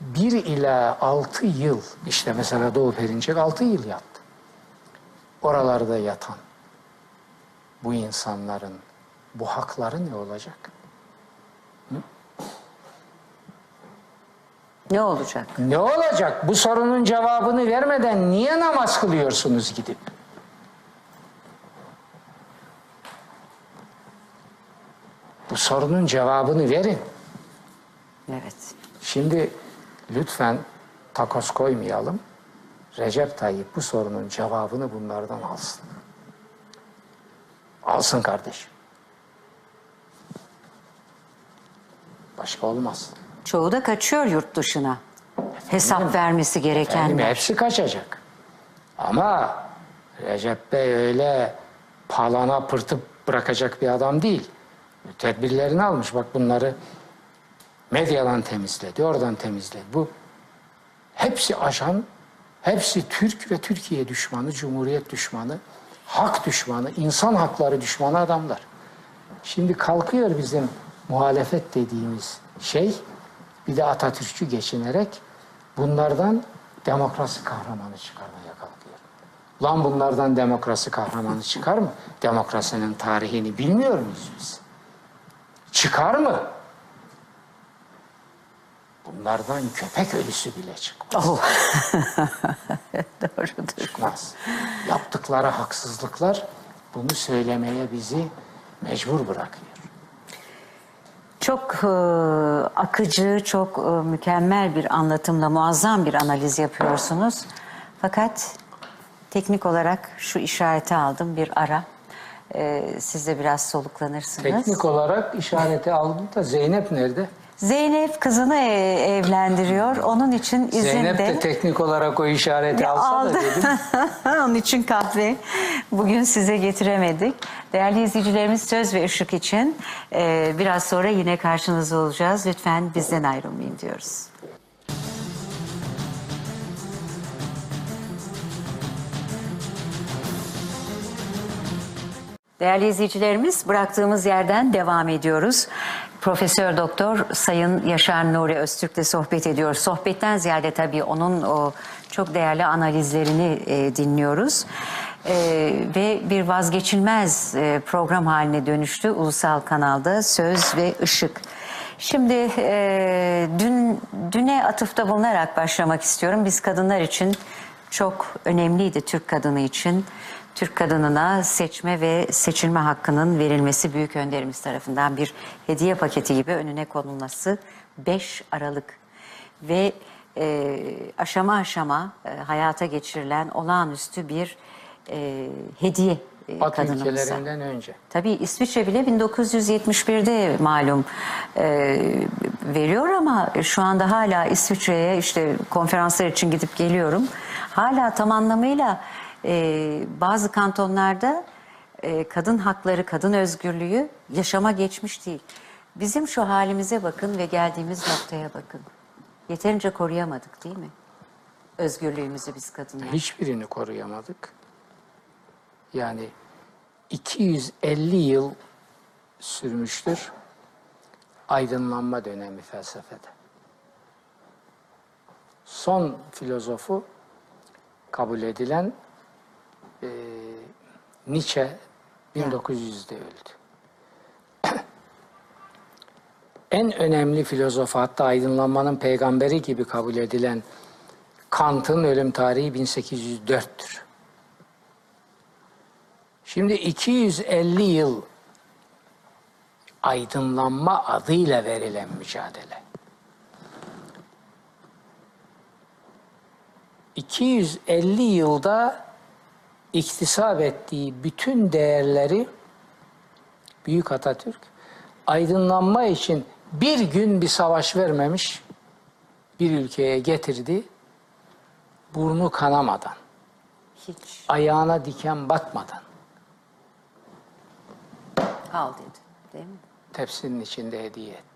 bir ila altı yıl işte mesela Doğu Perinçek altı yıl yattı. Oralarda yatan bu insanların bu hakları ne olacak? Ne olacak? Ne olacak? Bu sorunun cevabını vermeden niye namaz kılıyorsunuz gidip? Bu sorunun cevabını verin. Evet. Şimdi lütfen takos koymayalım. Recep Tayyip bu sorunun cevabını bunlardan alsın. Alsın kardeşim. Başka olmaz. Çoğu da kaçıyor yurt dışına. Hesap vermesi Efendim, gerekenler. hepsi kaçacak. Ama Recep Bey öyle palana pırtıp bırakacak bir adam değil. Tedbirlerini almış. Bak bunları medyadan temizledi, oradan temizledi. Bu hepsi ajan, hepsi Türk ve Türkiye düşmanı, Cumhuriyet düşmanı, hak düşmanı, insan hakları düşmanı adamlar. Şimdi kalkıyor bizim muhalefet dediğimiz şey, bir de Atatürk'ü geçinerek bunlardan demokrasi kahramanı çıkarmaya kalkıyor. Lan bunlardan demokrasi kahramanı çıkar mı? Demokrasinin tarihini bilmiyor muyuz biz? Çıkar mı? Bunlardan köpek ölüsü bile çıkmaz. Oh. Doğrudur. Çıkmaz. Yaptıkları haksızlıklar bunu söylemeye bizi mecbur bırakıyor. Çok e, akıcı, çok e, mükemmel bir anlatımla muazzam bir analiz yapıyorsunuz. Fakat teknik olarak şu işareti aldım bir ara. E, siz de biraz soluklanırsınız. Teknik olarak işareti aldım da Zeynep nerede? Zeynep kızını e- evlendiriyor. Onun için izinde... Zeynep de teknik olarak o işareti alsa aldı. da dedim. Onun için kahve bugün size getiremedik. Değerli izleyicilerimiz Söz ve Işık için e, biraz sonra yine karşınızda olacağız. Lütfen bizden ayrılmayın diyoruz. Değerli izleyicilerimiz bıraktığımız yerden devam ediyoruz. Profesör Doktor Sayın Yaşar Nuri Öztürk'le sohbet ediyoruz. Sohbetten ziyade tabii onun o çok değerli analizlerini e, dinliyoruz. E, ve bir vazgeçilmez e, program haline dönüştü ulusal kanalda Söz ve Işık. Şimdi e, dün düne atıfta bulunarak başlamak istiyorum. Biz kadınlar için çok önemliydi Türk kadını için. Türk kadınına seçme ve seçilme hakkının verilmesi büyük önderimiz tarafından bir hediye paketi gibi önüne konulması 5 Aralık ve e, aşama aşama e, hayata geçirilen olağanüstü bir e, hediye e, Batı kadınımıza. ülkelerinden önce. Tabii İsviçre bile 1971'de malum e, veriyor ama şu anda hala İsviçre'ye işte konferanslar için gidip geliyorum. Hala tam anlamıyla e, bazı kantonlarda e, kadın hakları, kadın özgürlüğü yaşama geçmiş değil. Bizim şu halimize bakın ve geldiğimiz noktaya bakın. Yeterince koruyamadık değil mi? Özgürlüğümüzü biz kadınlar. Hiçbirini koruyamadık. Yani 250 yıl sürmüştür aydınlanma dönemi felsefede. Son filozofu kabul edilen e, Nietzsche 1900'de öldü. en önemli filozofu hatta aydınlanmanın peygamberi gibi kabul edilen Kant'ın ölüm tarihi 1804'tür. Şimdi 250 yıl aydınlanma adıyla verilen mücadele. 250 yılda iktisap ettiği bütün değerleri Büyük Atatürk aydınlanma için bir gün bir savaş vermemiş bir ülkeye getirdi burnu kanamadan, Hiç. ayağına diken batmadan Al dedi. Değil mi? tepsinin içinde hediye etti.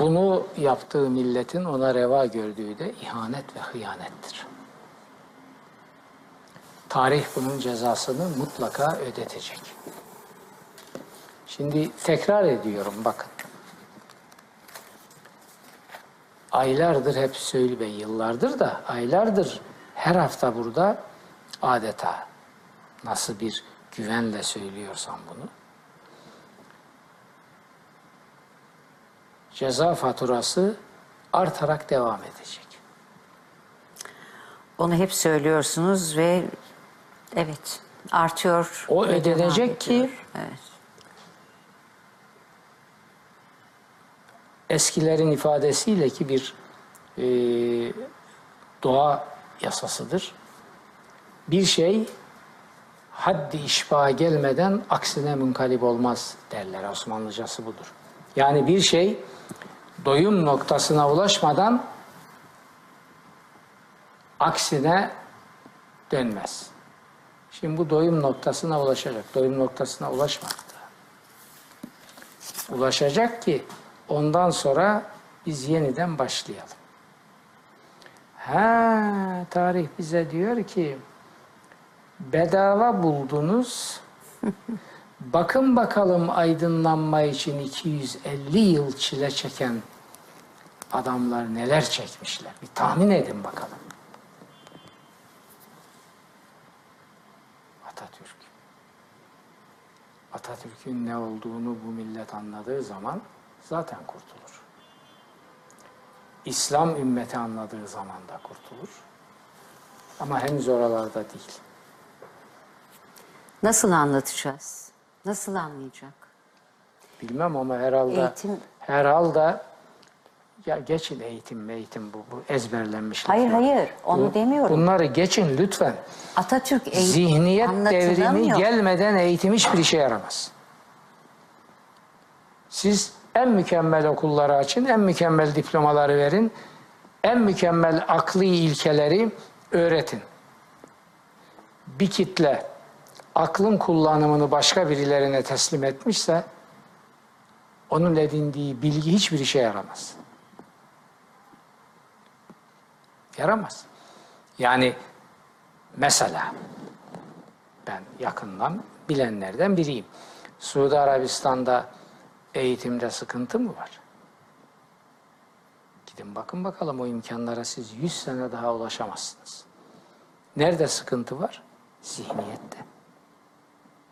Bunu yaptığı milletin ona reva gördüğü de ihanet ve hıyanettir. Tarih bunun cezasını mutlaka ödetecek. Şimdi tekrar ediyorum bakın. Aylardır hep söyle ve yıllardır da aylardır her hafta burada adeta nasıl bir güvenle söylüyorsam bunu. Ceza faturası artarak devam edecek. Onu hep söylüyorsunuz ve evet artıyor. O ödenecek ki-. Evet. Eskilerin ifadesiyle ki bir e, doğa yasasıdır. Bir şey haddi işbaha gelmeden aksine münkalip olmaz derler. Osmanlıcası budur. Yani bir şey doyum noktasına ulaşmadan aksine dönmez. Şimdi bu doyum noktasına ulaşacak. Doyum noktasına ulaşmadı. Ulaşacak ki ondan sonra biz yeniden başlayalım. Ha, tarih bize diyor ki bedava buldunuz. Bakın bakalım aydınlanma için 250 yıl çile çeken adamlar neler çekmişler. Bir tahmin edin bakalım. Atatürk. Atatürk'ün ne olduğunu bu millet anladığı zaman zaten kurtulur. İslam ümmeti anladığı zaman da kurtulur. Ama henüz oralarda değil. Nasıl anlatacağız? Nasıl anlayacak? Bilmem ama herhalde Eğitim- herhalde ya geçin eğitim eğitim bu, bu ezberlenmiş. Hayır hayır onu Bu- demiyorum. Bunları geçin lütfen. Atatürk eğitim Zihniyet devrimi gelmeden eğitim hiçbir işe yaramaz. Siz en mükemmel okulları açın, en mükemmel diplomaları verin, en mükemmel akli ilkeleri öğretin. Bir kitle aklın kullanımını başka birilerine teslim etmişse onun edindiği bilgi hiçbir işe yaramaz. Yaramaz. Yani mesela ben yakından bilenlerden biriyim. Suudi Arabistan'da eğitimde sıkıntı mı var? Gidin bakın bakalım o imkanlara siz 100 sene daha ulaşamazsınız. Nerede sıkıntı var? Zihniyette.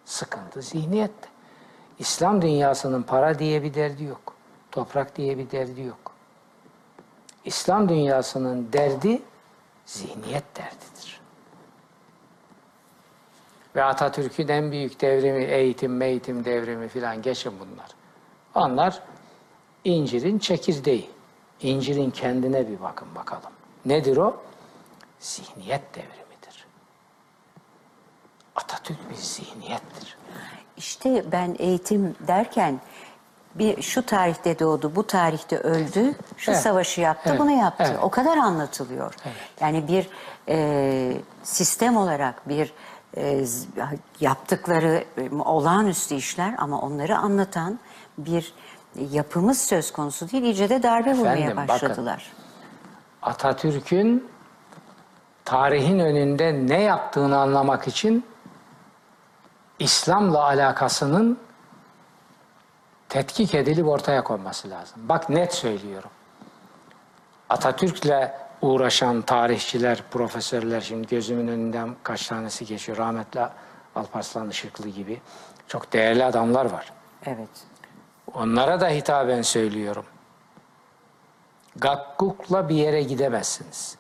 Sıkıntı zihniyette. İslam dünyasının para diye bir derdi yok. Toprak diye bir derdi yok. İslam dünyasının derdi zihniyet derdidir. Ve Atatürk'ün en büyük devrimi, eğitim, eğitim devrimi filan geçin bunlar. Onlar incirin çekirdeği. İncirin kendine bir bakın bakalım. Nedir o? Zihniyet devrimidir. Atatürk bir zihniyettir. İşte ben eğitim derken bir şu tarihte doğdu, bu tarihte öldü, şu Evet. savaşı yaptı, Evet. bunu yaptı. Evet. O kadar anlatılıyor. Yani bir e, sistem olarak bir e, yaptıkları e, olağanüstü işler ama onları anlatan bir yapımız söz konusu değil. İyice de darbe vurmaya Efendim, bakın. başladılar. Atatürk'ün tarihin önünde ne yaptığını anlamak için İslam'la alakasının tetkik edilip ortaya konması lazım. Bak net söylüyorum. Atatürk'le uğraşan tarihçiler, profesörler şimdi gözümün önünden kaç tanesi geçiyor. Rahmetli Alparslan Işıklı gibi çok değerli adamlar var. Evet. Onlara da hitaben söylüyorum. Gakkukla bir yere gidemezsiniz.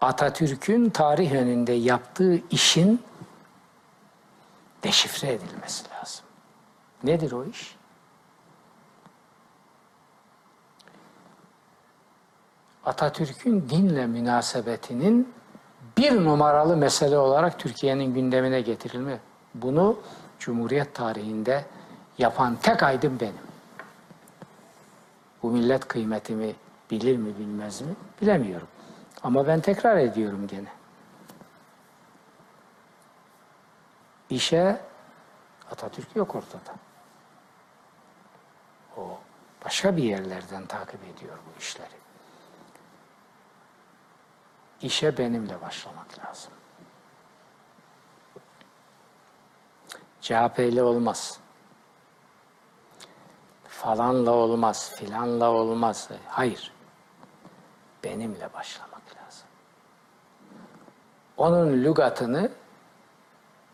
Atatürk'ün tarih önünde yaptığı işin deşifre edilmesi lazım. Nedir o iş? Atatürk'ün dinle münasebetinin bir numaralı mesele olarak Türkiye'nin gündemine getirilme. Bunu Cumhuriyet tarihinde yapan tek aydın benim. Bu millet kıymetimi bilir mi bilmez mi bilemiyorum. Ama ben tekrar ediyorum gene. İşe Atatürk yok ortada. O başka bir yerlerden takip ediyor bu işleri. İşe benimle başlamak lazım. CHP ile olmaz. Falanla olmaz, filanla olmaz. Hayır. Benimle başlamak lazım. Onun lügatını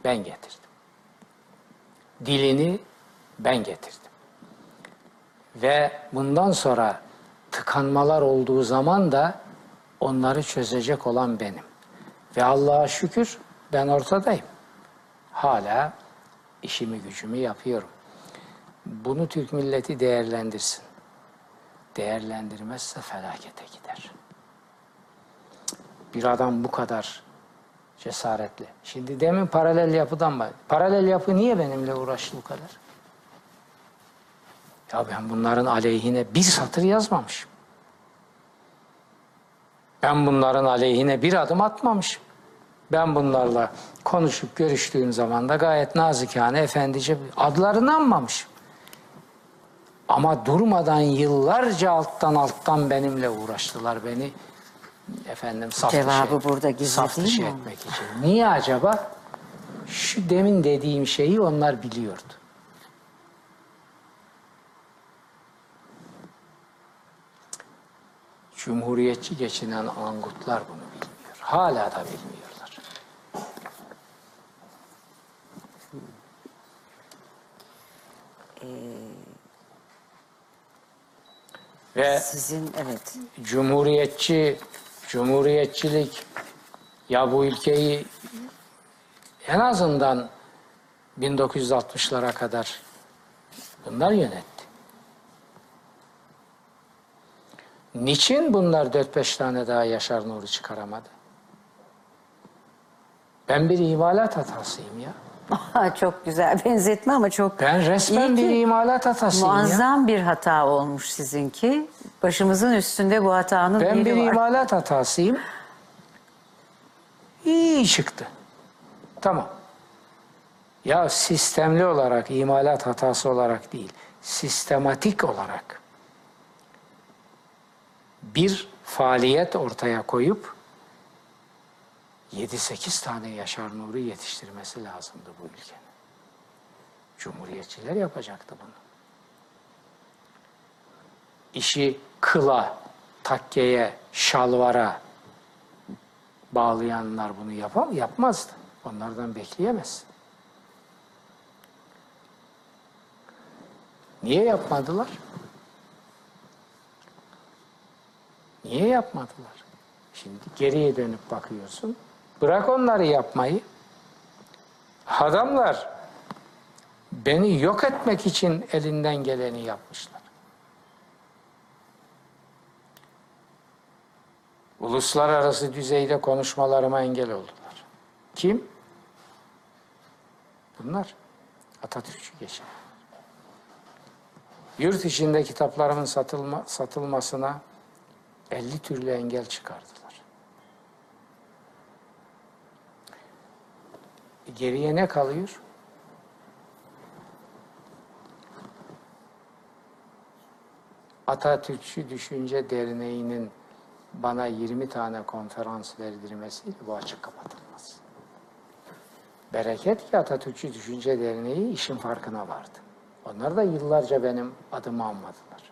ben getirdim. Dilini ben getirdim. Ve bundan sonra tıkanmalar olduğu zaman da onları çözecek olan benim. Ve Allah'a şükür ben ortadayım. Hala işimi gücümü yapıyorum. Bunu Türk milleti değerlendirsin. Değerlendirmezse felakete gider. Bir adam bu kadar cesaretli. Şimdi demin paralel yapıdan mı? Paralel yapı niye benimle uğraştı bu kadar? Ya ben bunların aleyhine bir satır yazmamışım. Ben bunların aleyhine bir adım atmamışım. Ben bunlarla konuşup görüştüğüm zaman da gayet nazikane, efendice adlarını anmamışım. Ama durmadan yıllarca alttan alttan benimle uğraştılar beni. Efendim saf Cevabı dışı, burada gizli saf değil dışı mi? etmek için. Niye acaba? Şu demin dediğim şeyi onlar biliyordu. Cumhuriyetçi geçinen angutlar bunu bilmiyor. Hala da bilmiyorlar. Ve Sizin evet. cumhuriyetçi, cumhuriyetçilik ya bu ülkeyi en azından 1960'lara kadar bunlar yönetti. Niçin bunlar 4-5 tane daha Yaşar Nuri çıkaramadı? Ben bir imalat hatasıyım ya. Çok güzel benzetme ama çok Ben resmen bir imalat hatasıyım ya. muazzam bir hata olmuş sizinki. Başımızın üstünde bu hatanın Ben bir var. imalat hatasıyım. İyi çıktı. Tamam. Ya sistemli olarak, imalat hatası olarak değil, sistematik olarak bir faaliyet ortaya koyup 7-8 tane Yaşar Nuri yetiştirmesi lazımdı bu ülkenin. Cumhuriyetçiler yapacaktı bunu işi kıla, takkeye, şalvara bağlayanlar bunu yapam yapmazdı. Onlardan bekleyemez. Niye yapmadılar? Niye yapmadılar? Şimdi geriye dönüp bakıyorsun. Bırak onları yapmayı. Adamlar beni yok etmek için elinden geleni yapmışlar. Uluslararası düzeyde konuşmalarıma engel oldular. Kim? Bunlar. Atatürkçü geçen. Yurt içinde kitaplarımın satılma, satılmasına 50 türlü engel çıkardılar. E, Geriye ne kalıyor? Atatürkçü Düşünce Derneği'nin bana 20 tane konferans verdirmesiyle bu açık kapatılmaz. Bereket ki Atatürkçü Düşünce Derneği işin farkına vardı. Onlar da yıllarca benim adımı anmadılar.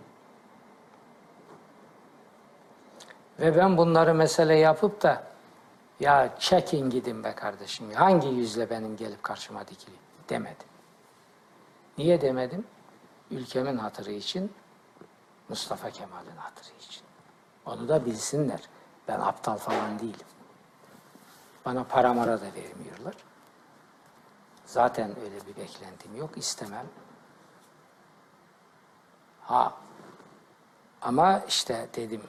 Ve ben bunları mesele yapıp da Ya çekin gidin be kardeşim. Hangi yüzle benim gelip karşıma dikili? Demedim. Niye demedim? Ülkemin hatırı için, Mustafa Kemal'in hatırı için. Onu da bilsinler. Ben aptal falan değilim. Bana para mara da vermiyorlar. Zaten öyle bir beklentim yok. istemem. Ha ama işte dedim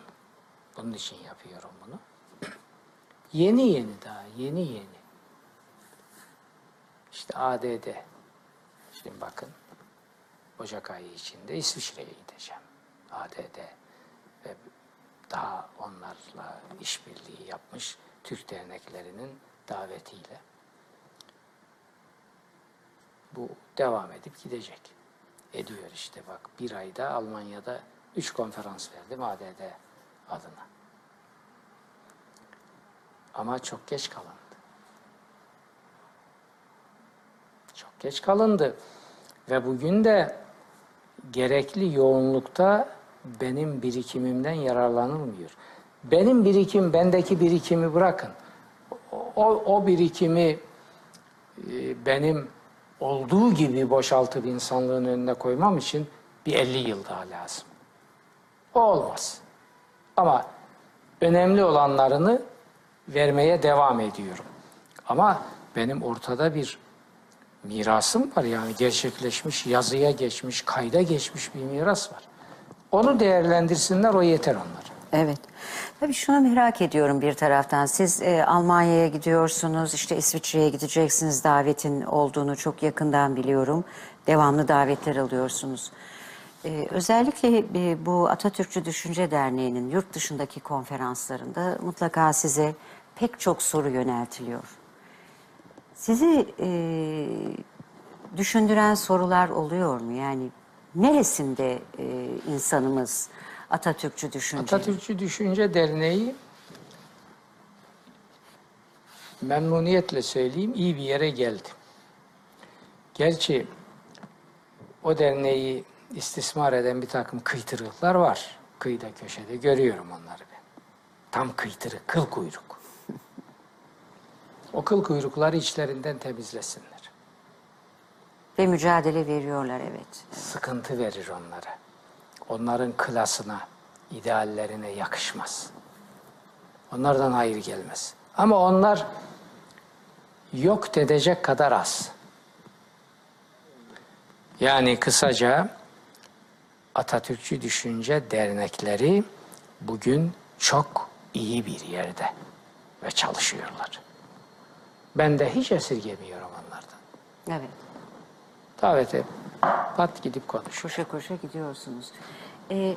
bunun için yapıyorum bunu. Yeni yeni daha, yeni yeni. İşte ADD. Şimdi bakın, Ocak ayı içinde İsviçre'ye gideceğim. ADD ve daha onlarla işbirliği yapmış Türk derneklerinin davetiyle. Bu devam edip gidecek. Ediyor işte bak bir ayda Almanya'da üç konferans verdim ADD adına. Ama çok geç kalındı. Çok geç kalındı. Ve bugün de gerekli yoğunlukta benim birikimimden yararlanılmıyor. Benim birikim, bendeki birikimi bırakın. O, o birikimi e, benim olduğu gibi boşaltıp insanlığın önüne koymam için bir 50 yıl daha lazım. O olmaz. Ama önemli olanlarını vermeye devam ediyorum. Ama benim ortada bir mirasım var yani gerçekleşmiş, yazıya geçmiş, kayda geçmiş bir miras var. Onu değerlendirsinler, o yeter onlar. Evet. Tabii şunu merak ediyorum bir taraftan. Siz e, Almanya'ya gidiyorsunuz, işte İsviçre'ye gideceksiniz. Davetin olduğunu çok yakından biliyorum. Devamlı davetler alıyorsunuz. E, özellikle e, bu Atatürkçü Düşünce Derneği'nin yurt dışındaki konferanslarında mutlaka size pek çok soru yöneltiliyor. Sizi e, düşündüren sorular oluyor mu? Yani neresinde e, insanımız Atatürkçü düşünce? Atatürkçü Düşünce Derneği memnuniyetle söyleyeyim iyi bir yere geldi. Gerçi o derneği istismar eden bir takım kıytırıklar var. Kıyıda köşede görüyorum onları ben. Tam kıytırık, kıl kuyruk. O kıl kuyrukları içlerinden temizlesinler. Ve mücadele veriyorlar evet. Sıkıntı verir onlara. Onların klasına, ideallerine yakışmaz. Onlardan hayır gelmez. Ama onlar yok edecek kadar az. Yani kısaca Atatürkçü Düşünce Dernekleri bugün çok iyi bir yerde ve çalışıyorlar. Ben de hiç esirgemiyorum onlardan. Evet. Davete pat gidip konuş. Koşa koşa gidiyorsunuz. Ee,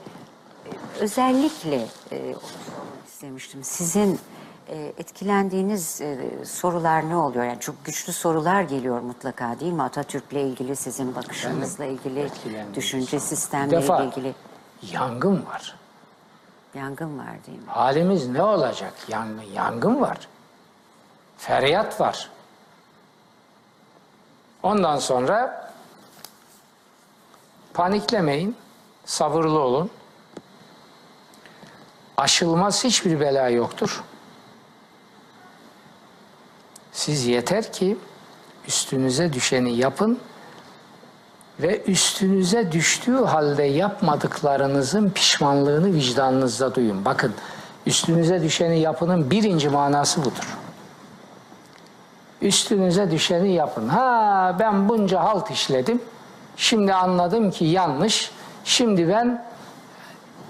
özellikle e, istemiştim. Sizin e, etkilendiğiniz e, sorular ne oluyor? Yani çok güçlü sorular geliyor mutlaka değil mi? Atatürk'le ilgili, sizin bakışınızla ilgili, düşünce defa ilgili yangın var. yangın var değil mi? Halimiz ne olacak? Yangın, yangın var. Feryat var. Ondan sonra paniklemeyin, sabırlı olun. Aşılmaz hiçbir bela yoktur. Siz yeter ki üstünüze düşeni yapın ve üstünüze düştüğü halde yapmadıklarınızın pişmanlığını vicdanınızda duyun. Bakın üstünüze düşeni yapının birinci manası budur. Üstünüze düşeni yapın. Ha ben bunca halt işledim. Şimdi anladım ki yanlış. Şimdi ben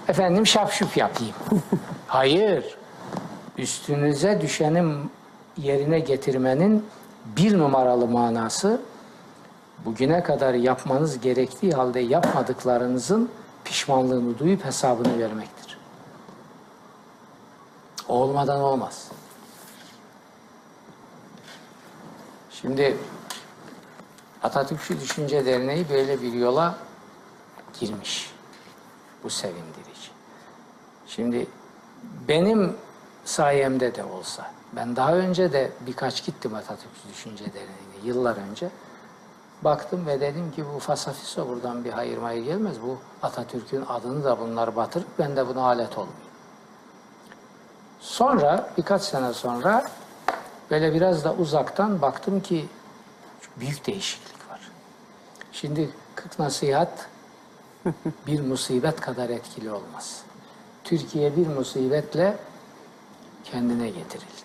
efendim şapşup yapayım. Hayır. Üstünüze düşenin yerine getirmenin bir numaralı manası bugüne kadar yapmanız gerektiği halde yapmadıklarınızın pişmanlığını duyup hesabını vermektir. Olmadan olmaz. Şimdi Atatürkçü Düşünce Derneği böyle bir yola girmiş. Bu sevindirici. Şimdi benim sayemde de olsa, ben daha önce de birkaç gittim Atatürkçü Düşünce Derneği'ne yıllar önce. Baktım ve dedim ki bu fasafiso buradan bir hayır mayır gelmez. Bu Atatürk'ün adını da bunlar batırıp ben de buna alet olmayayım. Sonra birkaç sene sonra Böyle biraz da uzaktan baktım ki büyük değişiklik var. Şimdi 40 nasihat bir musibet kadar etkili olmaz. Türkiye bir musibetle kendine getirildi.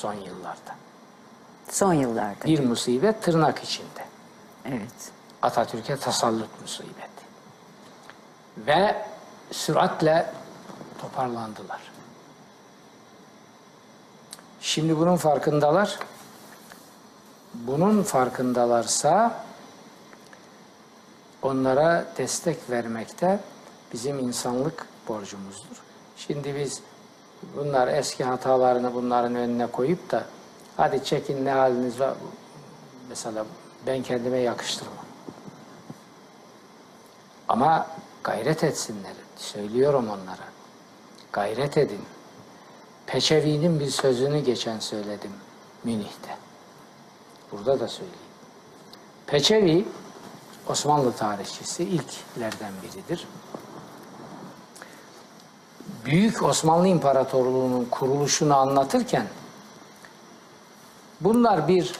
Son yıllarda. Son yıllarda. Bir musibet tırnak içinde. Evet. Atatürk'e tasallut musibeti. Ve süratle toparlandılar. Şimdi bunun farkındalar. Bunun farkındalarsa onlara destek vermekte bizim insanlık borcumuzdur. Şimdi biz bunlar eski hatalarını bunların önüne koyup da hadi çekin ne haliniz var mesela ben kendime yakıştırmam. Ama gayret etsinler. Söylüyorum onlara. Gayret edin. Peçevi'nin bir sözünü geçen söyledim Münih'te. Burada da söyleyeyim. Peçevi Osmanlı tarihçisi ilklerden biridir. Büyük Osmanlı İmparatorluğu'nun kuruluşunu anlatırken bunlar bir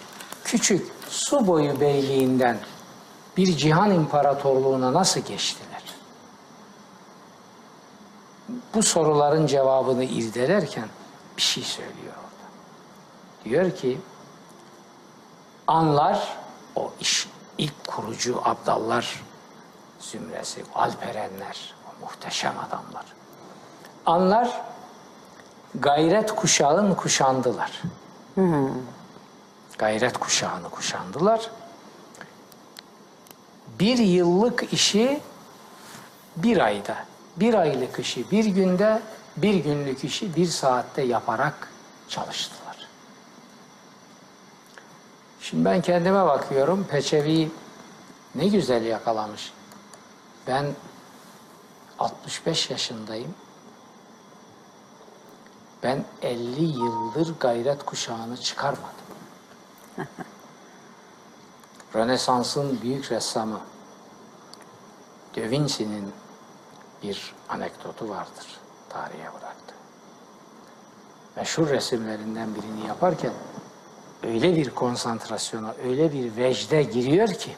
küçük su boyu beyliğinden bir cihan imparatorluğuna nasıl geçtiler? Bu soruların cevabını irdelerken bir şey söylüyor orada. Diyor ki anlar o iş ilk kurucu abdallar zümresi, alperenler, o muhteşem adamlar. Anlar gayret kuşağın kuşandılar. Gayret kuşağını kuşandılar. Bir yıllık işi bir ayda, bir aylık işi bir günde, bir günlük işi bir saatte yaparak çalıştılar. Şimdi ben kendime bakıyorum, Peçevi ne güzel yakalamış. Ben 65 yaşındayım. Ben 50 yıldır gayret kuşağını çıkarmadım. Rönesans'ın büyük ressamı Da Vinci'nin bir anekdotu vardır tarihe bıraktı. Meşhur resimlerinden birini yaparken öyle bir konsantrasyona, öyle bir vecde giriyor ki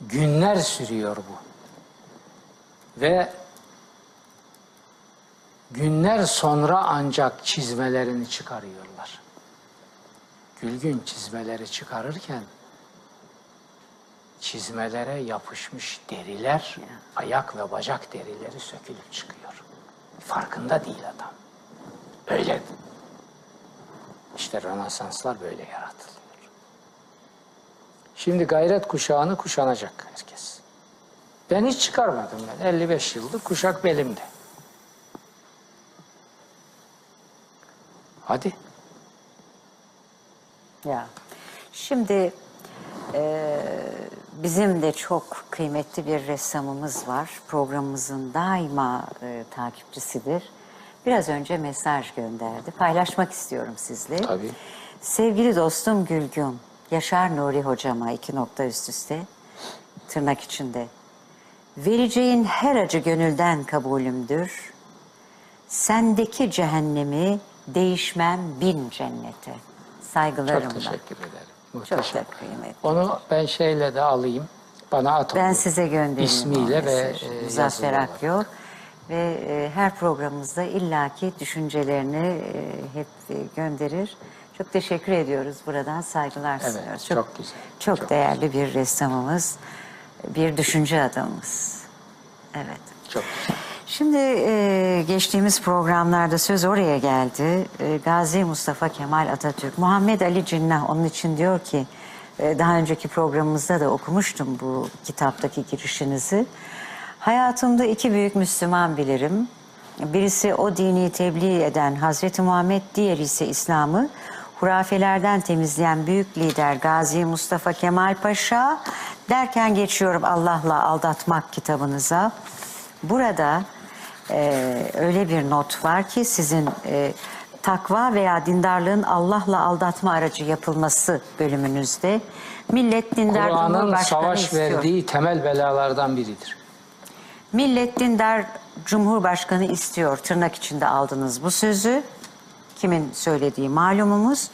günler sürüyor bu. Ve günler sonra ancak çizmelerini çıkarıyorlar. Gülgün çizmeleri çıkarırken çizmelere yapışmış deriler, ayak ve bacak derileri sökülüp çıkıyor. Farkında değil adam. Öyle. İşte Rönesanslar böyle yaratılıyor. Şimdi gayret kuşağını kuşanacak herkes. Ben hiç çıkarmadım ben. 55 yıldır kuşak belimde. Hadi. Ya. Şimdi e, bizim de çok kıymetli bir ressamımız var. Programımızın daima e, takipçisidir. Biraz önce mesaj gönderdi. Paylaşmak istiyorum sizle. Tabii. Sevgili dostum Gülgün, Yaşar Nuri hocama iki nokta üst üste, tırnak içinde. Vereceğin her acı gönülden kabulümdür. Sendeki cehennemi değişmem bin cennete. Saygılarımla. Çok teşekkür ederim. Çok Muhteşem. da kıymetli. Onu ben şeyle de alayım. Bana at Ben size göndereyim İsmiyle ve e, Muzaffer. Akyol. Ve e, her programımızda illaki düşüncelerini e, hep e, gönderir. Çok teşekkür ediyoruz buradan. Saygılar Evet, sunuyoruz. çok güzel, Çok, çok değerli bir ressamımız, bir düşünce adamımız. Evet. Çok güzel. Şimdi e, geçtiğimiz programlarda söz oraya geldi. E, Gazi Mustafa Kemal Atatürk, Muhammed Ali Cinnah onun için diyor ki, e, daha önceki programımızda da okumuştum bu kitaptaki girişinizi. Hayatımda iki büyük Müslüman bilirim. Birisi o dini tebliğ eden Hazreti Muhammed, diğeri ise İslam'ı hurafelerden temizleyen büyük lider Gazi Mustafa Kemal Paşa derken geçiyorum Allah'la aldatmak kitabınıza. Burada e, öyle bir not var ki sizin e, takva veya dindarlığın Allah'la aldatma aracı yapılması bölümünüzde. Millet dindar Kur'an'ın savaş istiyor. verdiği temel belalardan biridir. Millet dindar Cumhurbaşkanı istiyor. Tırnak içinde aldınız bu sözü kimin söylediği malumumuz.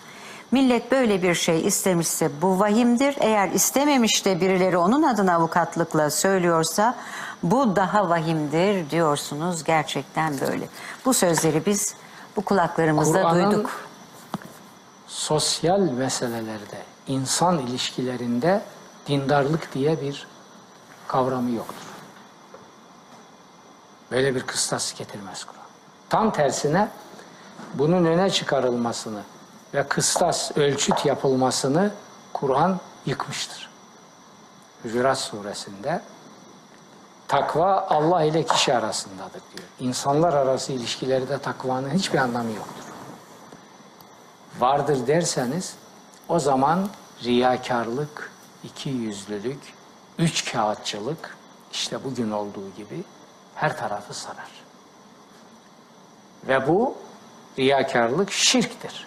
Millet böyle bir şey istemişse bu vahimdir. Eğer istememiş de birileri onun adına avukatlıkla söylüyorsa bu daha vahimdir diyorsunuz. Gerçekten böyle. Bu sözleri biz bu kulaklarımızda duyduk. sosyal meselelerde, insan ilişkilerinde dindarlık diye bir kavramı yoktur. Böyle bir kıstas getirmez Kur'an. Tam tersine bunun öne çıkarılmasını ve kıstas, ölçüt yapılmasını Kur'an yıkmıştır. Hücurat suresinde takva Allah ile kişi arasındadır diyor. İnsanlar arası ilişkilerde takvanın hiçbir anlamı yoktur vardır derseniz o zaman riyakarlık, iki yüzlülük, üç kağıtçılık işte bugün olduğu gibi her tarafı sarar. Ve bu riyakarlık şirktir.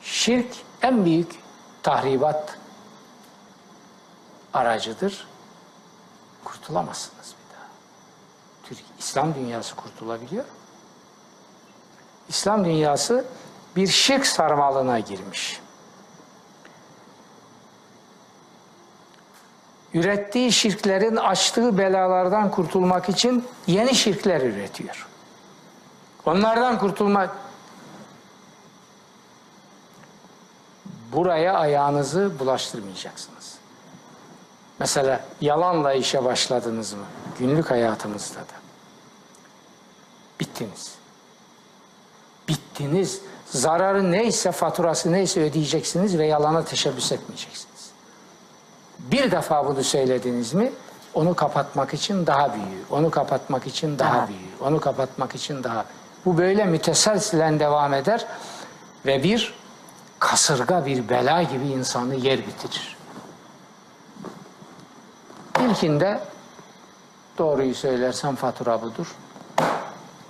Şirk en büyük tahribat aracıdır. Kurtulamazsınız bir daha. Türk İslam dünyası kurtulabiliyor. İslam dünyası bir şirk sarmalına girmiş. Ürettiği şirklerin açtığı belalardan kurtulmak için yeni şirkler üretiyor. Onlardan kurtulmak buraya ayağınızı bulaştırmayacaksınız. Mesela yalanla işe başladınız mı? Günlük hayatımızda da. Bittiniz bittiniz. Zararı neyse, faturası neyse ödeyeceksiniz ve yalana teşebbüs etmeyeceksiniz. Bir defa bunu söylediniz mi, onu kapatmak için daha büyüğü, onu kapatmak için daha, Daha. büyüğü, onu kapatmak için daha Bu böyle müteselsilen devam eder ve bir kasırga, bir bela gibi insanı yer bitirir. İlkinde doğruyu söylersem fatura budur.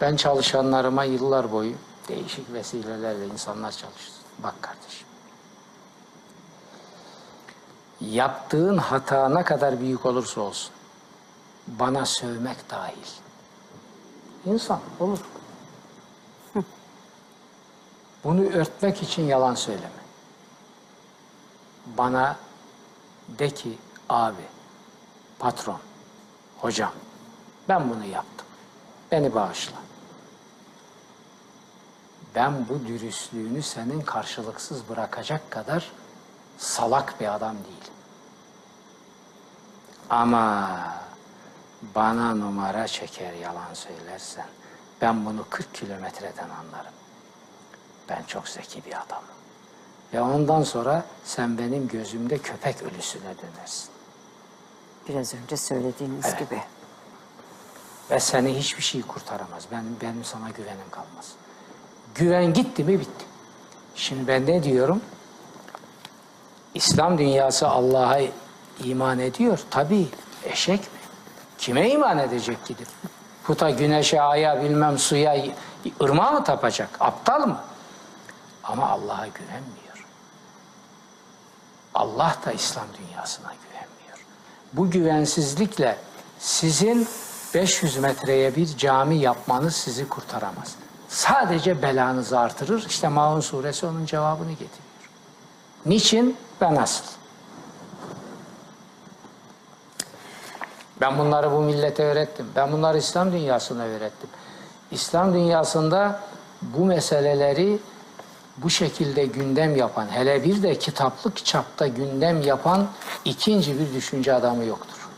Ben çalışanlarıma yıllar boyu değişik vesilelerle insanlar çalıştı. Bak kardeşim. Yaptığın hata ne kadar büyük olursa olsun bana sövmek dahil. İnsan olur. Bunu örtmek için yalan söyleme. Bana de ki abi, patron, hocam ben bunu yaptım. Beni bağışla ben bu dürüstlüğünü senin karşılıksız bırakacak kadar salak bir adam değilim. Ama bana numara çeker yalan söylersen ben bunu 40 kilometreden anlarım. Ben çok zeki bir adamım. Ve ondan sonra sen benim gözümde köpek ölüsüne dönersin. Biraz önce söylediğiniz Evet. gibi. Ve seni hiçbir şey kurtaramaz. Ben, benim sana güvenim kalmaz. Güven gitti mi bitti. Şimdi ben ne diyorum? İslam dünyası Allah'a iman ediyor. Tabii eşek mi? Kime iman edecek gidip? Puta, güneşe, aya, bilmem suya, ırmağa mı tapacak? Aptal mı? Ama Allah'a güvenmiyor. Allah da İslam dünyasına güvenmiyor. Bu güvensizlikle sizin 500 metreye bir cami yapmanız sizi kurtaramaz. Sadece belanızı artırır. İşte Maun suresi onun cevabını getiriyor. Niçin ve nasıl? Ben bunları bu millete öğrettim. Ben bunları İslam dünyasına öğrettim. İslam dünyasında bu meseleleri bu şekilde gündem yapan, hele bir de kitaplık çapta gündem yapan ikinci bir düşünce adamı yoktur.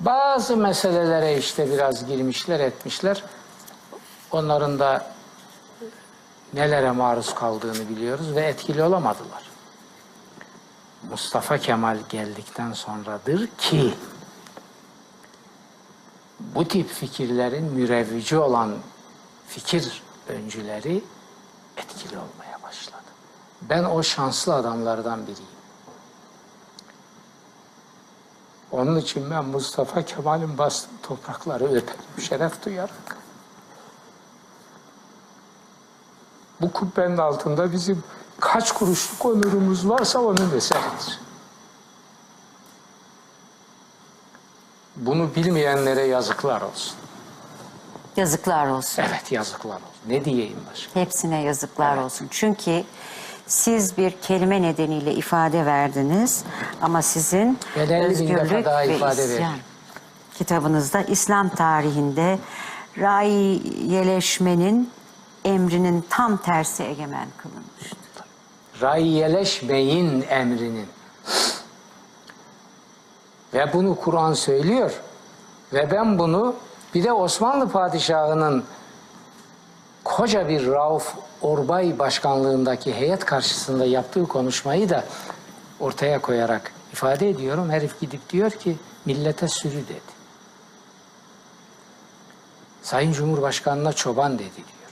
Bazı meselelere işte biraz girmişler, etmişler. Onların da nelere maruz kaldığını biliyoruz ve etkili olamadılar. Mustafa Kemal geldikten sonradır ki bu tip fikirlerin mürevvici olan fikir öncüleri etkili olmaya başladı. Ben o şanslı adamlardan biriyim. Onun için ben Mustafa Kemal'in bastığı toprakları öperim, şeref duyarak. Bu kubbenin altında bizim kaç kuruşluk onurumuz varsa onun eseridir. Bunu bilmeyenlere yazıklar olsun. Yazıklar olsun. Evet yazıklar olsun. Ne diyeyim başka? Hepsine yazıklar olsun. Çünkü siz bir kelime nedeniyle ifade verdiniz ama sizin Ben 50 bin defa özgürlük daha ve ifade isyan verdim. kitabınızda İslam tarihinde raiyeleşmenin emrinin tam tersi egemen kılınmıştır. Rayyeleşmeyin emrinin. Ve bunu Kur'an söylüyor. Ve ben bunu bir de Osmanlı padişahının koca bir Rauf Orbay başkanlığındaki heyet karşısında yaptığı konuşmayı da ortaya koyarak ifade ediyorum. Herif gidip diyor ki millete sürü dedi. Sayın Cumhurbaşkanı'na çoban dedi diyor.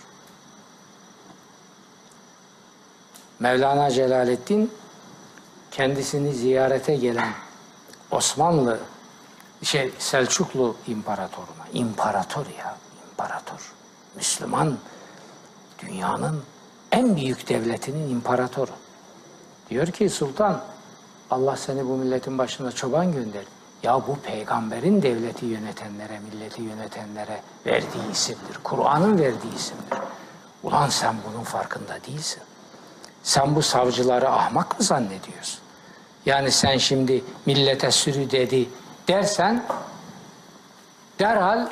Mevlana Celaleddin kendisini ziyarete gelen Osmanlı şey Selçuklu imparatoruna imparator ya imparator Müslüman dünyanın en büyük devletinin imparatoru. Diyor ki sultan Allah seni bu milletin başına çoban gönderdi. Ya bu peygamberin devleti yönetenlere, milleti yönetenlere verdiği isimdir. Kur'an'ın verdiği isimdir. Ulan sen bunun farkında değilsin. Sen bu savcıları ahmak mı zannediyorsun? Yani sen şimdi millete sürü dedi dersen derhal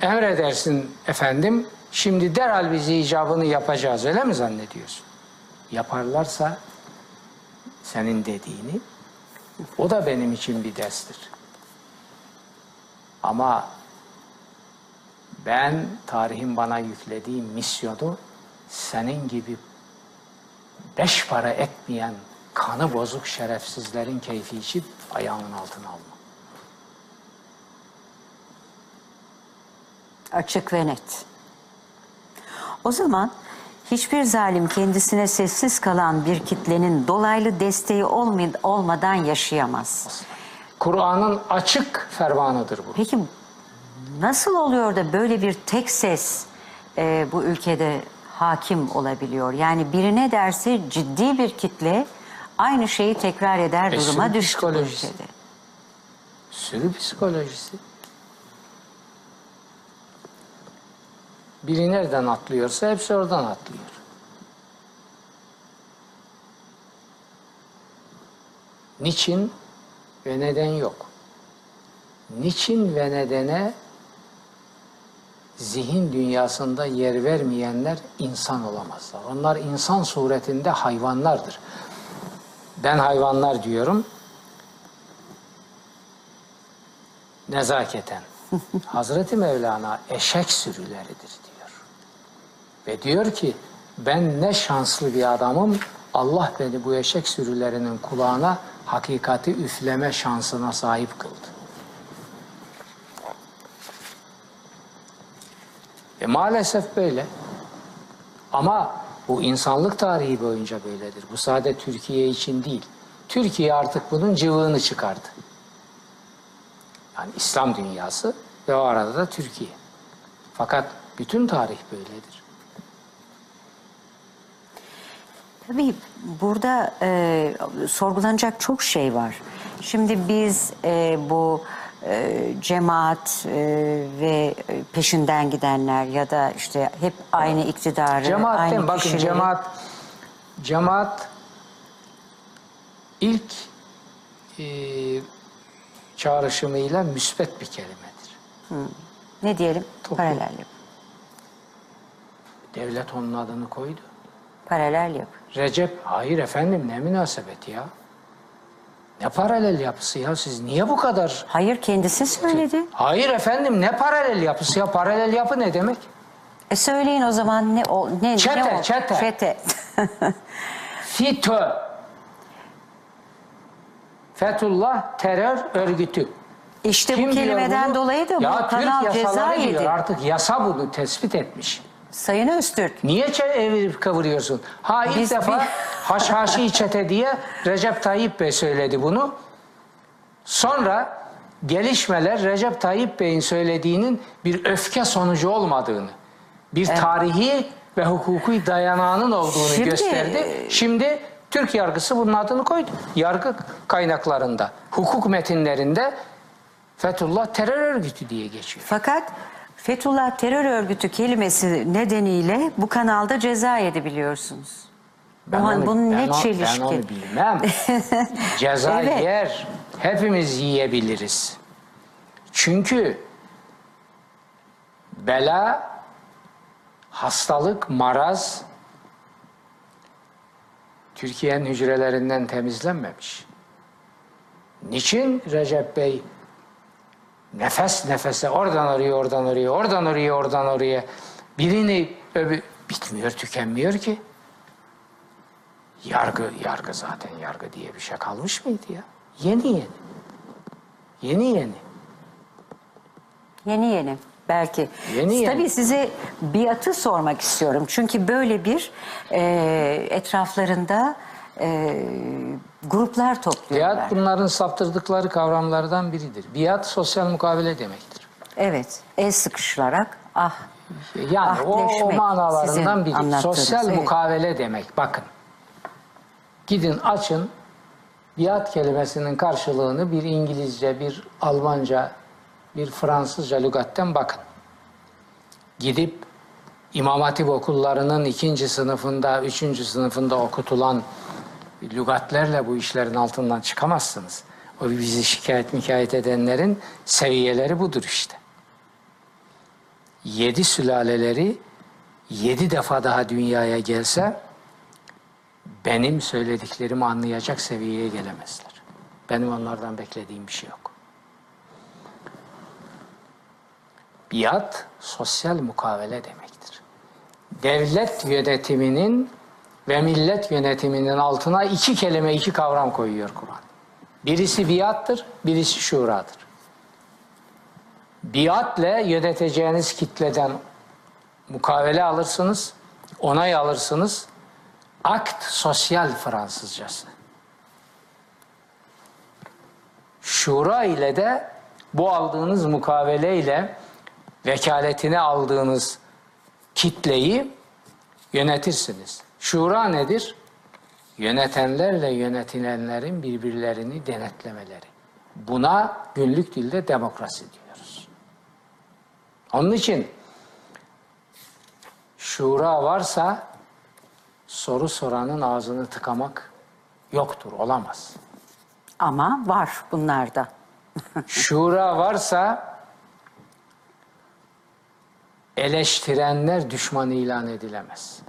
emredersin efendim şimdi derhal biz icabını yapacağız öyle mi zannediyorsun? Yaparlarsa senin dediğini o da benim için bir derstir. Ama ben tarihin bana yüklediği misyonu senin gibi beş para etmeyen kanı bozuk şerefsizlerin keyfi için ayağının altına alma. Açık ve net. O zaman hiçbir zalim kendisine sessiz kalan bir kitlenin dolaylı desteği olmadan yaşayamaz. Kur'an'ın açık fermanıdır bu. Peki nasıl oluyor da böyle bir tek ses e, bu ülkede hakim olabiliyor? Yani birine derse ciddi bir kitle aynı şeyi tekrar eder E, duruma düştü bu ülkede. Sürü psikolojisi. Biri nereden atlıyorsa hepsi oradan atlıyor. Niçin ve neden yok. Niçin ve nedene zihin dünyasında yer vermeyenler insan olamazlar. Onlar insan suretinde hayvanlardır. Ben hayvanlar diyorum. nezaketen. Hazreti Mevlana eşek sürüleridir. Ve diyor ki ben ne şanslı bir adamım Allah beni bu eşek sürülerinin kulağına hakikati üfleme şansına sahip kıldı. E maalesef böyle. Ama bu insanlık tarihi boyunca böyledir. Bu sadece Türkiye için değil. Türkiye artık bunun cıvığını çıkardı. Yani İslam dünyası ve o arada da Türkiye. Fakat bütün tarih böyledir. Tabii burada e, sorgulanacak çok şey var. Şimdi biz e, bu e, cemaat e, ve peşinden gidenler ya da işte hep aynı iktidarı, Cemaatten aynı bakın kişileri... cemaat cemaat ilk e, çağrışımıyla müsbet bir kelimedir. Ne diyelim? Toplum. Paralel yapı. Devlet onun adını koydu. Paralel yapı. Recep, hayır efendim ne münasebet ya. Ne paralel yapısı ya siz niye bu kadar? Hayır kendisi söyledi. Hayır efendim ne paralel yapısı ya paralel yapı ne demek? E söyleyin o zaman ne o ne Çete, ne o? çete. Çete. FİTÖ. Fethullah Terör Örgütü. işte bu diyor kelimeden dolayı da ya bu Türk kanal yasaları ceza diyor. yedi. Artık yasa bunu tespit etmiş. Sayın Öztürk. Niye çe- evirip kıvırıyorsun? Ha ilk Biz defa bir- haşhaşi çete diye Recep Tayyip Bey söyledi bunu. Sonra gelişmeler Recep Tayyip Bey'in söylediğinin bir öfke sonucu olmadığını, bir tarihi ve hukuki dayanağının olduğunu Şimdi- gösterdi. Şimdi Türk yargısı bunun adını koydu. Yargı kaynaklarında, hukuk metinlerinde Fethullah terör örgütü diye geçiyor. Fakat Fethullah terör örgütü kelimesi nedeniyle bu kanalda ceza yedi biliyorsunuz. Bu han- bunun ne ben o- çelişki. Ben onu bilmem. Ceza Evet. yer. Hepimiz yiyebiliriz. Çünkü bela, hastalık, maraz Türkiye'nin hücrelerinden temizlenmemiş. Niçin Recep Bey nefes nefese oradan oraya oradan oraya oradan oraya oradan oraya birini öbür bitmiyor tükenmiyor ki. Yargı, yargı zaten yargı diye bir şey kalmış mıydı ya? Yeni yeni. Yeni yeni. Yeni yeni belki. Yeni yeni. Tabii size biatı sormak istiyorum. Çünkü böyle bir e, etraflarında e, gruplar topluyorlar. Biat bunların saptırdıkları kavramlardan biridir. Biat sosyal mukabele demektir. Evet, el sıkışılarak ah Yani o, o ahleşmek manalarından biri. anlattığınız, Sosyal evet. mukavele demek. Bakın. Gidin açın. Biat kelimesinin karşılığını bir İngilizce, bir Almanca, bir Fransızca lügatten bakın. Gidip İmam Hatip okullarının ikinci sınıfında, üçüncü sınıfında okutulan lügatlerle bu işlerin altından çıkamazsınız. O bizi şikayet mikayet edenlerin seviyeleri budur işte yedi sülaleleri yedi defa daha dünyaya gelse benim söylediklerimi anlayacak seviyeye gelemezler. Benim onlardan beklediğim bir şey yok. Biat sosyal mukavele demektir. Devlet yönetiminin ve millet yönetiminin altına iki kelime, iki kavram koyuyor Kur'an. Birisi biattır, birisi şuradır. Biatle yöneteceğiniz kitleden mukavele alırsınız, onay alırsınız. Akt sosyal Fransızcası. Şura ile de bu aldığınız mukavele ile vekaletini aldığınız kitleyi yönetirsiniz. Şura nedir? Yönetenlerle yönetilenlerin birbirlerini denetlemeleri. Buna günlük dilde demokrasi diyoruz. Onun için şura varsa soru soranın ağzını tıkamak yoktur, olamaz. ama var bunlarda. Şura varsa eleştirenler düşman ilan edilemez.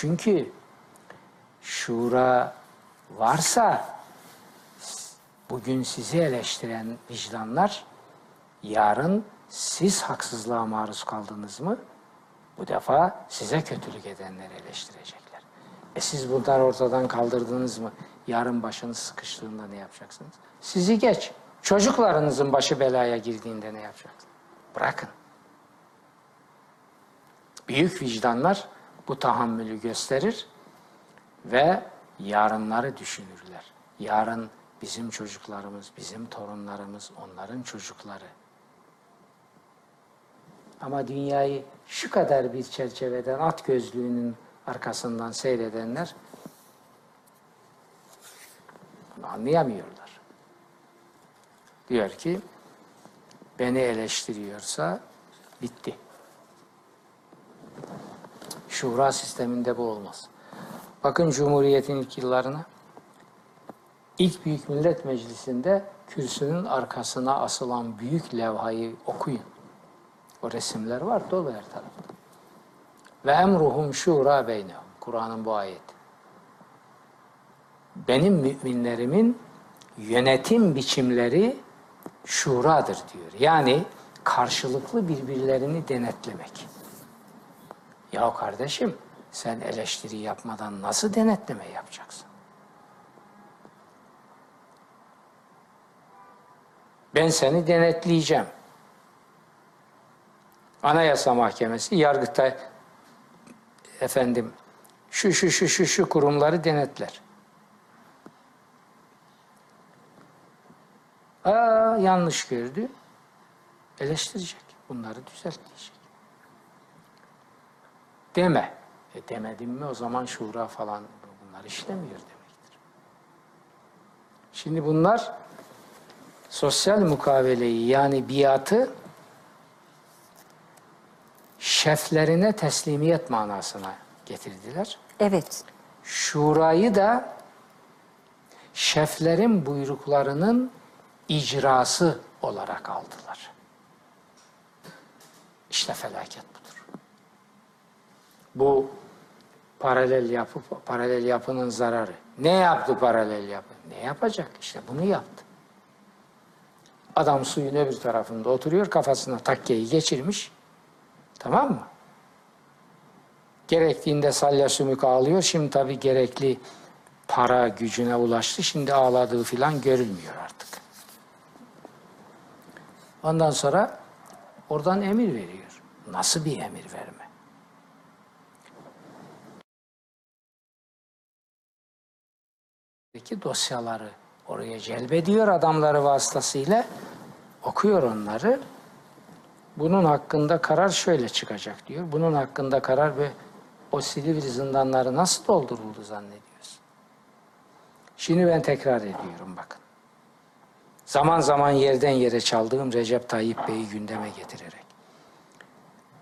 Çünkü şura varsa bugün sizi eleştiren vicdanlar yarın siz haksızlığa maruz kaldınız mı bu defa size kötülük edenleri eleştirecekler. E siz bunları ortadan kaldırdınız mı yarın başınız sıkıştığında ne yapacaksınız? Sizi geç. Çocuklarınızın başı belaya girdiğinde ne yapacaksınız? Bırakın. Büyük vicdanlar bu tahammülü gösterir ve yarınları düşünürler. Yarın bizim çocuklarımız, bizim torunlarımız, onların çocukları. Ama dünyayı şu kadar bir çerçeveden at gözlüğünün arkasından seyredenler anlayamıyorlar. Diyor ki beni eleştiriyorsa bitti. Şura sisteminde bu olmaz. Bakın Cumhuriyet'in ilk yıllarına. İlk Büyük Millet Meclisi'nde kürsünün arkasına asılan büyük levhayı okuyun. O resimler var dolu her tarafta. Ve emruhum şura beynehum. Kur'an'ın bu ayeti. Benim müminlerimin yönetim biçimleri şuradır diyor. Yani karşılıklı birbirlerini denetlemek. Ya kardeşim sen eleştiri yapmadan nasıl denetleme yapacaksın? Ben seni denetleyeceğim. Anayasa Mahkemesi Yargıtay efendim şu şu şu şu şu kurumları denetler. Aa yanlış gördü. Eleştirecek. Bunları düzeltecek. Deme. E demedim mi o zaman şura falan bunlar işlemiyor demektir. Şimdi bunlar sosyal mukaveleyi yani biatı şeflerine teslimiyet manasına getirdiler. Evet. Şurayı da şeflerin buyruklarının icrası olarak aldılar. İşte felaket budur. Bu paralel yapı, paralel yapının zararı. Ne yaptı paralel yapı? Ne yapacak? İşte bunu yaptı. Adam suyun öbür tarafında oturuyor, kafasına takkeyi geçirmiş. Tamam mı? Gerektiğinde salya sümük ağlıyor. Şimdi tabii gerekli para gücüne ulaştı. Şimdi ağladığı filan görülmüyor artık. Ondan sonra oradan emir veriyor. Nasıl bir emir verme? Peki dosyaları oraya celbediyor adamları vasıtasıyla okuyor onları. Bunun hakkında karar şöyle çıkacak diyor. Bunun hakkında karar ve o Silivri zindanları nasıl dolduruldu zannediyorsun? Şimdi ben tekrar ediyorum bakın. Zaman zaman yerden yere çaldığım Recep Tayyip Bey'i gündeme getirerek.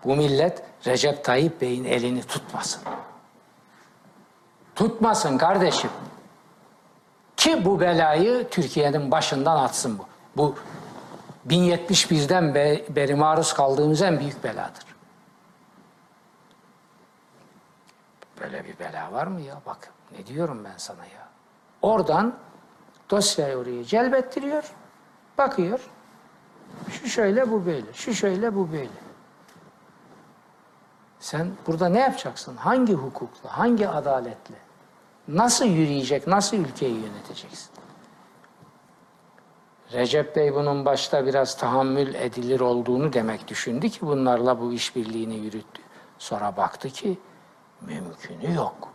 Bu millet Recep Tayyip Bey'in elini tutmasın. Tutmasın kardeşim. Ki bu belayı Türkiye'nin başından atsın bu. Bu 1071'den be- beri maruz kaldığımız en büyük beladır. Böyle bir bela var mı ya? Bak ne diyorum ben sana ya. Oradan dosyayı oraya celbettiriyor. Bakıyor. Şu şöyle bu böyle. Şu şöyle bu böyle. Sen burada ne yapacaksın? Hangi hukukla, hangi adaletle? Nasıl yürüyecek, nasıl ülkeyi yöneteceksin? Recep Bey bunun başta biraz tahammül edilir olduğunu demek düşündü ki bunlarla bu işbirliğini yürüttü. Sonra baktı ki mümkünü yok.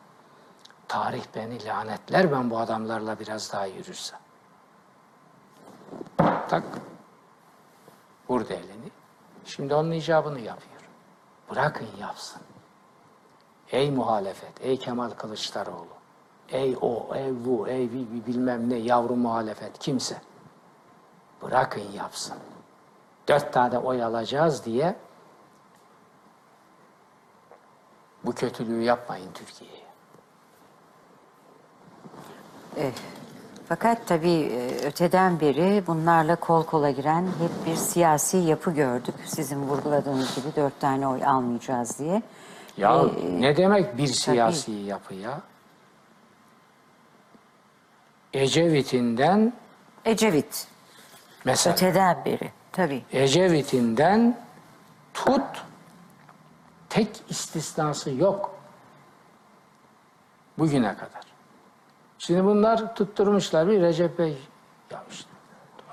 Tarih beni lanetler ben bu adamlarla biraz daha yürürsem. Tak. Vurdu elini. Şimdi onun icabını yapıyor. Bırakın yapsın. Ey muhalefet, ey Kemal Kılıçdaroğlu, ey o, ey bu, ey bi- bi- bilmem ne yavru muhalefet kimse. Bırakın yapsın. Dört tane oy alacağız diye bu kötülüğü yapmayın Türkiye'ye. Fakat tabii e, öteden beri bunlarla kol kola giren hep bir siyasi yapı gördük. Sizin vurguladığınız gibi dört tane oy almayacağız diye. Ya Ee, ne demek bir siyasi yapı ya? Ecevit'inden Ecevit, mesela öteden beri tabii. Ecevit'inden tut tek istisnası yok. Bugüne kadar. Şimdi bunlar tutturmuşlar bir Recep Bey ya işte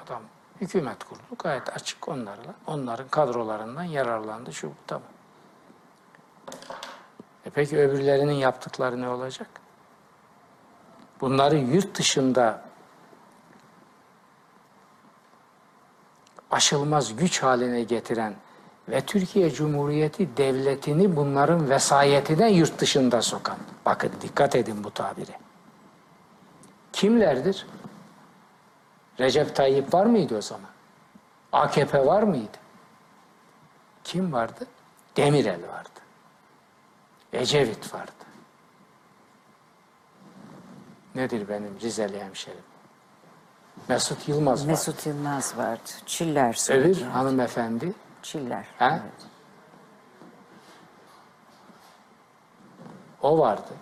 adam hükümet kurdu gayet açık onlarla. Onların kadrolarından yararlandı şu bu tamam. E peki öbürlerinin yaptıkları ne olacak? Bunları yurt dışında aşılmaz güç haline getiren ve Türkiye Cumhuriyeti devletini bunların vesayetine yurt dışında sokan. Bakın dikkat edin bu tabire. Kimlerdir? Recep Tayyip var mıydı o zaman? AKP var mıydı? Kim vardı? Demirel vardı. Ecevit vardı. Nedir benim Rizeli hemşerim? Mesut Yılmaz var. Mesut Yılmaz vardı. Çiller Öbür söyledi. hanımefendi Çiller. Ha? Evet. o vardı.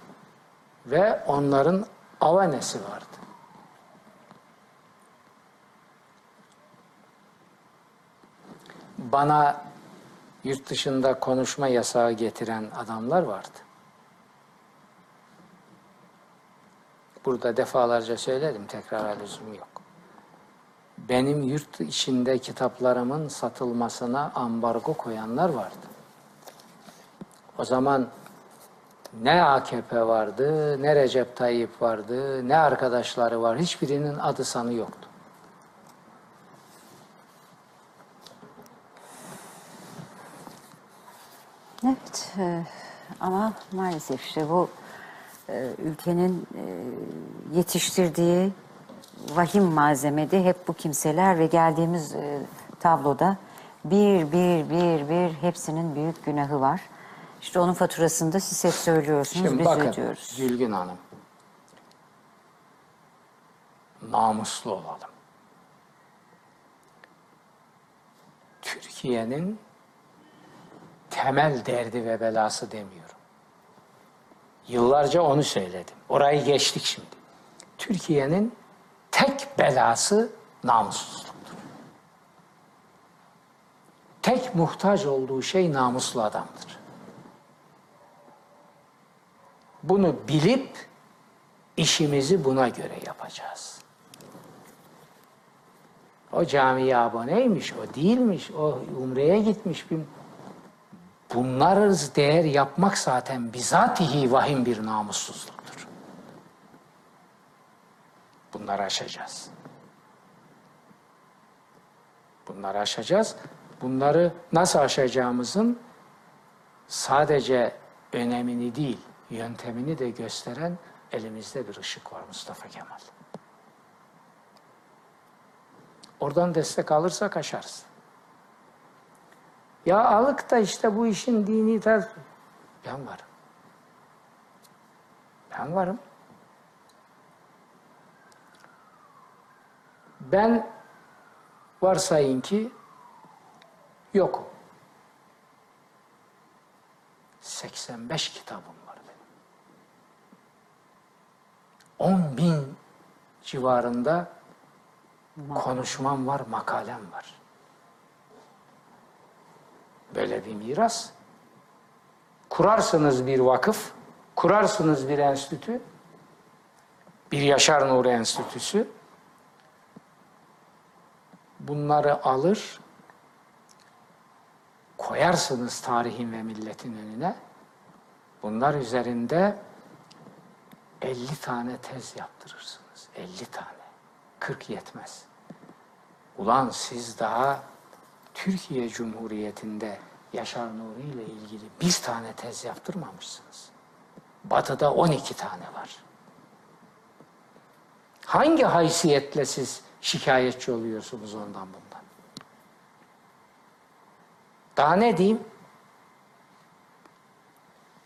Ve onların avanesi vardı. Bana yurt dışında konuşma yasağı getiren adamlar vardı. Burada defalarca söyledim, tekrar lüzum yok. Benim yurt içinde kitaplarımın satılmasına ambargo koyanlar vardı. O zaman ne AKP vardı, ne Recep Tayyip vardı, ne arkadaşları var. Hiçbirinin adı sanı yoktu. Evet e, ama maalesef işte bu ülkenin e, yetiştirdiği vahim malzemedi hep bu kimseler ve geldiğimiz e, tabloda bir bir bir bir hepsinin büyük günahı var. İşte onun faturasını da siz hep söylüyorsunuz, Şimdi biz bakın ödüyoruz. Gülgün Hanım. Namuslu olalım. Türkiye'nin temel derdi ve belası demiyorum. Yıllarca onu söyledim. Orayı geçtik şimdi. Türkiye'nin tek belası namussuzluktur. Tek muhtaç olduğu şey namuslu adamdır. Bunu bilip işimizi buna göre yapacağız. O camiye aboneymiş, o değilmiş, o umreye gitmiş. Bir... Bunları değer yapmak zaten bizatihi vahim bir namussuzluktur. Bunları aşacağız. Bunları aşacağız. Bunları nasıl aşacağımızın sadece önemini değil, yöntemini de gösteren elimizde bir ışık var Mustafa Kemal. Oradan destek alırsak aşarız. Ya alık da işte bu işin dini ters. Ben varım. Ben varım. Ben varsayın ki yokum. 85 kitabım var benim. 10 bin civarında konuşmam var, makalem var. Böyle bir miras. Kurarsınız bir vakıf, kurarsınız bir enstitü, bir Yaşar Nuri Enstitüsü. Bunları alır, koyarsınız tarihin ve milletin önüne. Bunlar üzerinde 50 tane tez yaptırırsınız. 50 tane. 40 yetmez. Ulan siz daha Türkiye Cumhuriyeti'nde Yaşar Nuri ile ilgili bir tane tez yaptırmamışsınız. Batı'da 12 tane var. Hangi haysiyetle siz şikayetçi oluyorsunuz ondan bundan? Daha ne diyeyim?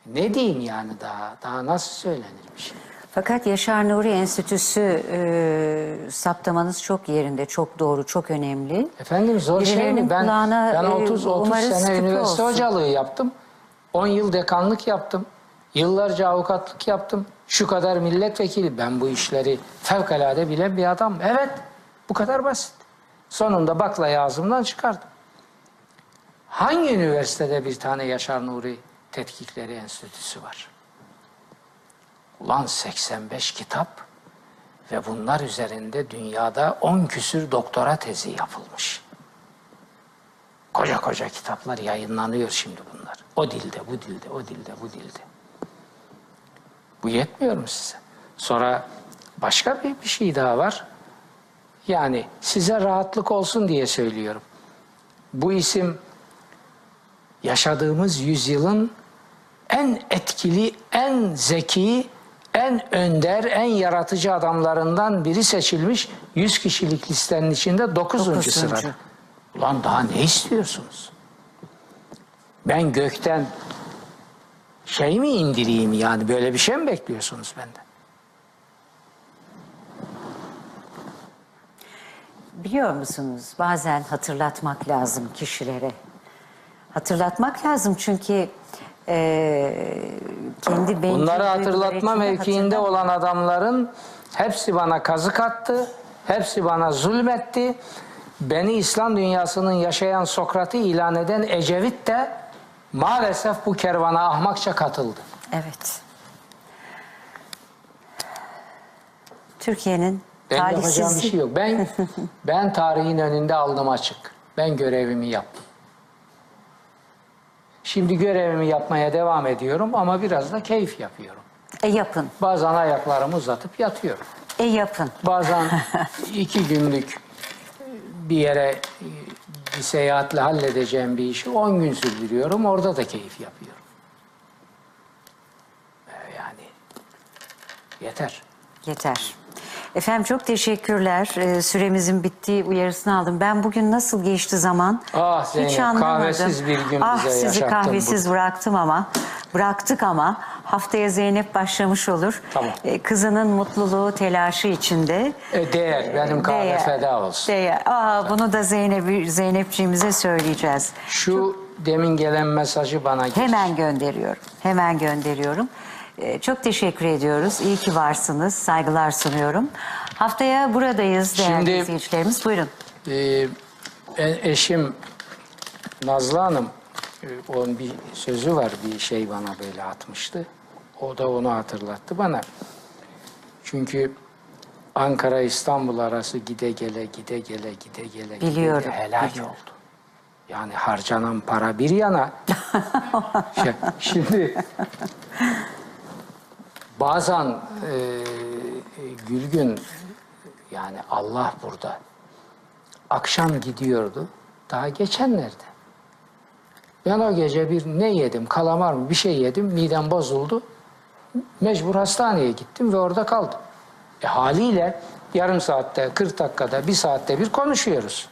Ne diyeyim yani daha? Daha nasıl söylenir bir şey? Fakat Yaşar Nuri Enstitüsü e, saptamanız çok yerinde, çok doğru, çok önemli. Efendim zor şey mi? Ben, kulağına, ben e, 30 30 umarız sene tıpkı üniversite olsun. hocalığı yaptım. 10 yıl dekanlık yaptım. Yıllarca avukatlık yaptım. Şu kadar milletvekili. Ben bu işleri fevkalade bilen bir adam. Evet. Bu kadar basit. Sonunda baklayı ağzımdan çıkardım. Hangi üniversitede bir tane Yaşar Nuri Tetkikleri Enstitüsü var? Ulan 85 kitap ve bunlar üzerinde dünyada 10 küsür doktora tezi yapılmış. Koca koca kitaplar yayınlanıyor şimdi bunlar. O dilde, bu dilde, o dilde, bu dilde. Bu yetmiyor mu size? Sonra başka bir, bir şey daha var. Yani size rahatlık olsun diye söylüyorum. Bu isim yaşadığımız yüzyılın en etkili, en zeki, en önder, en yaratıcı adamlarından biri seçilmiş 100 kişilik listenin içinde 9. Dokuzuncu. sırada. Ulan daha ne istiyorsunuz? Ben gökten şey mi indireyim yani böyle bir şey mi bekliyorsunuz benden? Biliyor musunuz bazen hatırlatmak lazım kişilere. Hatırlatmak lazım çünkü e, kendi bencil Bunları hatırlatma mevkiinde olan adamların hepsi bana kazık attı, hepsi bana zulmetti. Beni İslam dünyasının yaşayan Sokrat'ı ilan eden Ecevit de maalesef bu kervana ahmakça katıldı. Evet. Türkiye'nin Ben yapacağım bir talihsizliği... şey yok. Ben ben tarihin önünde aldım açık. Ben görevimi yaptım. Şimdi görevimi yapmaya devam ediyorum ama biraz da keyif yapıyorum. E yapın, Bazen ayaklarımı uzatıp yatıyorum. e yapın. Bazen iki günlük bir yere bir seyahatle halledeceğim bir işi 10 gün sürdürüyorum. Orada da keyif yapıyorum. Ee, Yani yeter. Yeter. Efendim çok teşekkürler. Ee, süremizin bittiği uyarısını aldım. Ben bugün nasıl geçti zaman Ah Zeynep, kahvesiz bir gün ah, bize sizi kahvesiz bıraktım ama bıraktık ama haftaya Zeynep başlamış olur. Tamam. Ee, kızının mutluluğu, telaşı içinde. E, değer, benim kahve Değer, feda olsun. Değer. Aa, bunu da Zeynep, Zeynepciğimize söyleyeceğiz. Şu demin gelen mesajı bana geç. Hemen gönderiyorum. Hemen gönderiyorum. Ee, çok teşekkür ediyoruz. İyi ki varsınız. Saygılar sunuyorum. Haftaya buradayız değerli Şimdi- izleyicilerimiz. Buyurun. Ee, e- eşim Nazlı Hanım e, onun bir sözü var bir şey bana böyle atmıştı. O da onu hatırlattı bana. Çünkü Ankara İstanbul arası gide gele gide gele gide gele gide Biliyorum, gele helal biliyorum. oldu. Yani harcanan para bir yana. Şimdi bazen e, Gülgün yani Allah burada akşam gidiyordu. Daha geçenlerde. Ben o gece bir ne yedim, kalamar mı bir şey yedim, midem bozuldu. Mecbur hastaneye gittim ve orada kaldım. E, haliyle yarım saatte, 40 dakikada, bir saatte bir konuşuyoruz.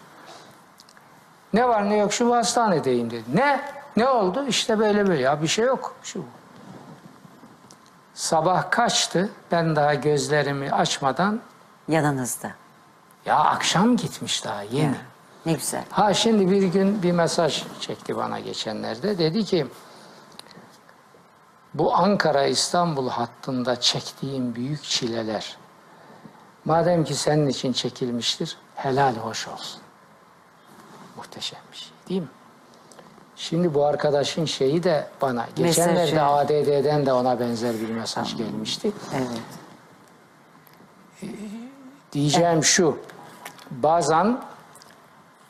Ne var ne yok şu hastanedeyim dedi. Ne? Ne oldu? İşte böyle böyle. Ya bir şey yok. Şu. Sabah kaçtı? Ben daha gözlerimi açmadan Yanınızda. ya akşam gitmiş daha yeni. Ne güzel. Ha şimdi bir gün bir mesaj çekti bana geçenlerde. Dedi ki bu Ankara İstanbul hattında çektiğim büyük çileler madem ki senin için çekilmiştir helal hoş olsun. Muhteşem bir şey değil mi? Şimdi bu arkadaşın şeyi de bana geçenlerde Mesajı. ADD'den de ona benzer bir mesaj gelmişti. Evet. Diyeceğim şu, bazen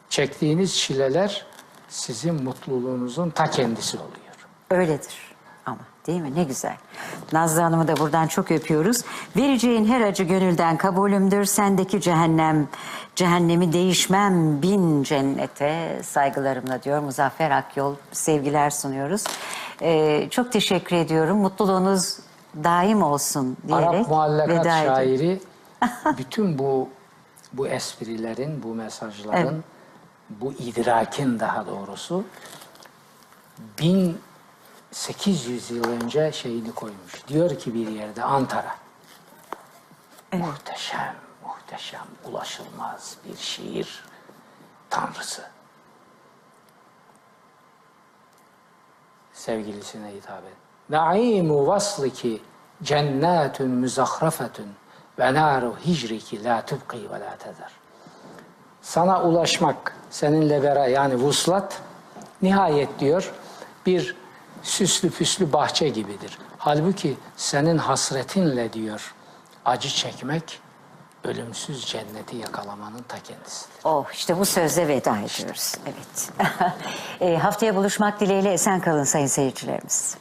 çektiğiniz çileler sizin mutluluğunuzun ta kendisi oluyor. Öyledir ama değil mi? Ne güzel. Nazlı Hanım'ı da buradan çok öpüyoruz. Vereceğin her acı gönülden kabulümdür. Sendeki cehennem, cehennemi değişmem bin cennete saygılarımla diyor Muzaffer Akyol. Sevgiler sunuyoruz. Ee, çok teşekkür ediyorum. Mutluluğunuz daim olsun diyerek Arap muallakat veda şairi bütün bu bu esprilerin, bu mesajların, Evet. bu idrakin daha doğrusu 1800 yıl önce şeyini koymuş. Diyor ki bir yerde Antara. Muhteşem, muhteşem, ulaşılmaz bir şiir tanrısı. Sevgilisine hitap et. Naimu vasliki cennetun müzahrafetun ve naru hicriki la tubqi ve la tezer. Sana ulaşmak, seninle beraber yani vuslat nihayet diyor bir süslü püslü bahçe gibidir. Halbuki senin hasretinle diyor acı çekmek ölümsüz cenneti yakalamanın ta kendisidir. Oh işte bu sözle veda ediyoruz. Evet. Ee, haftaya buluşmak dileğiyle esen kalın sayın seyircilerimiz.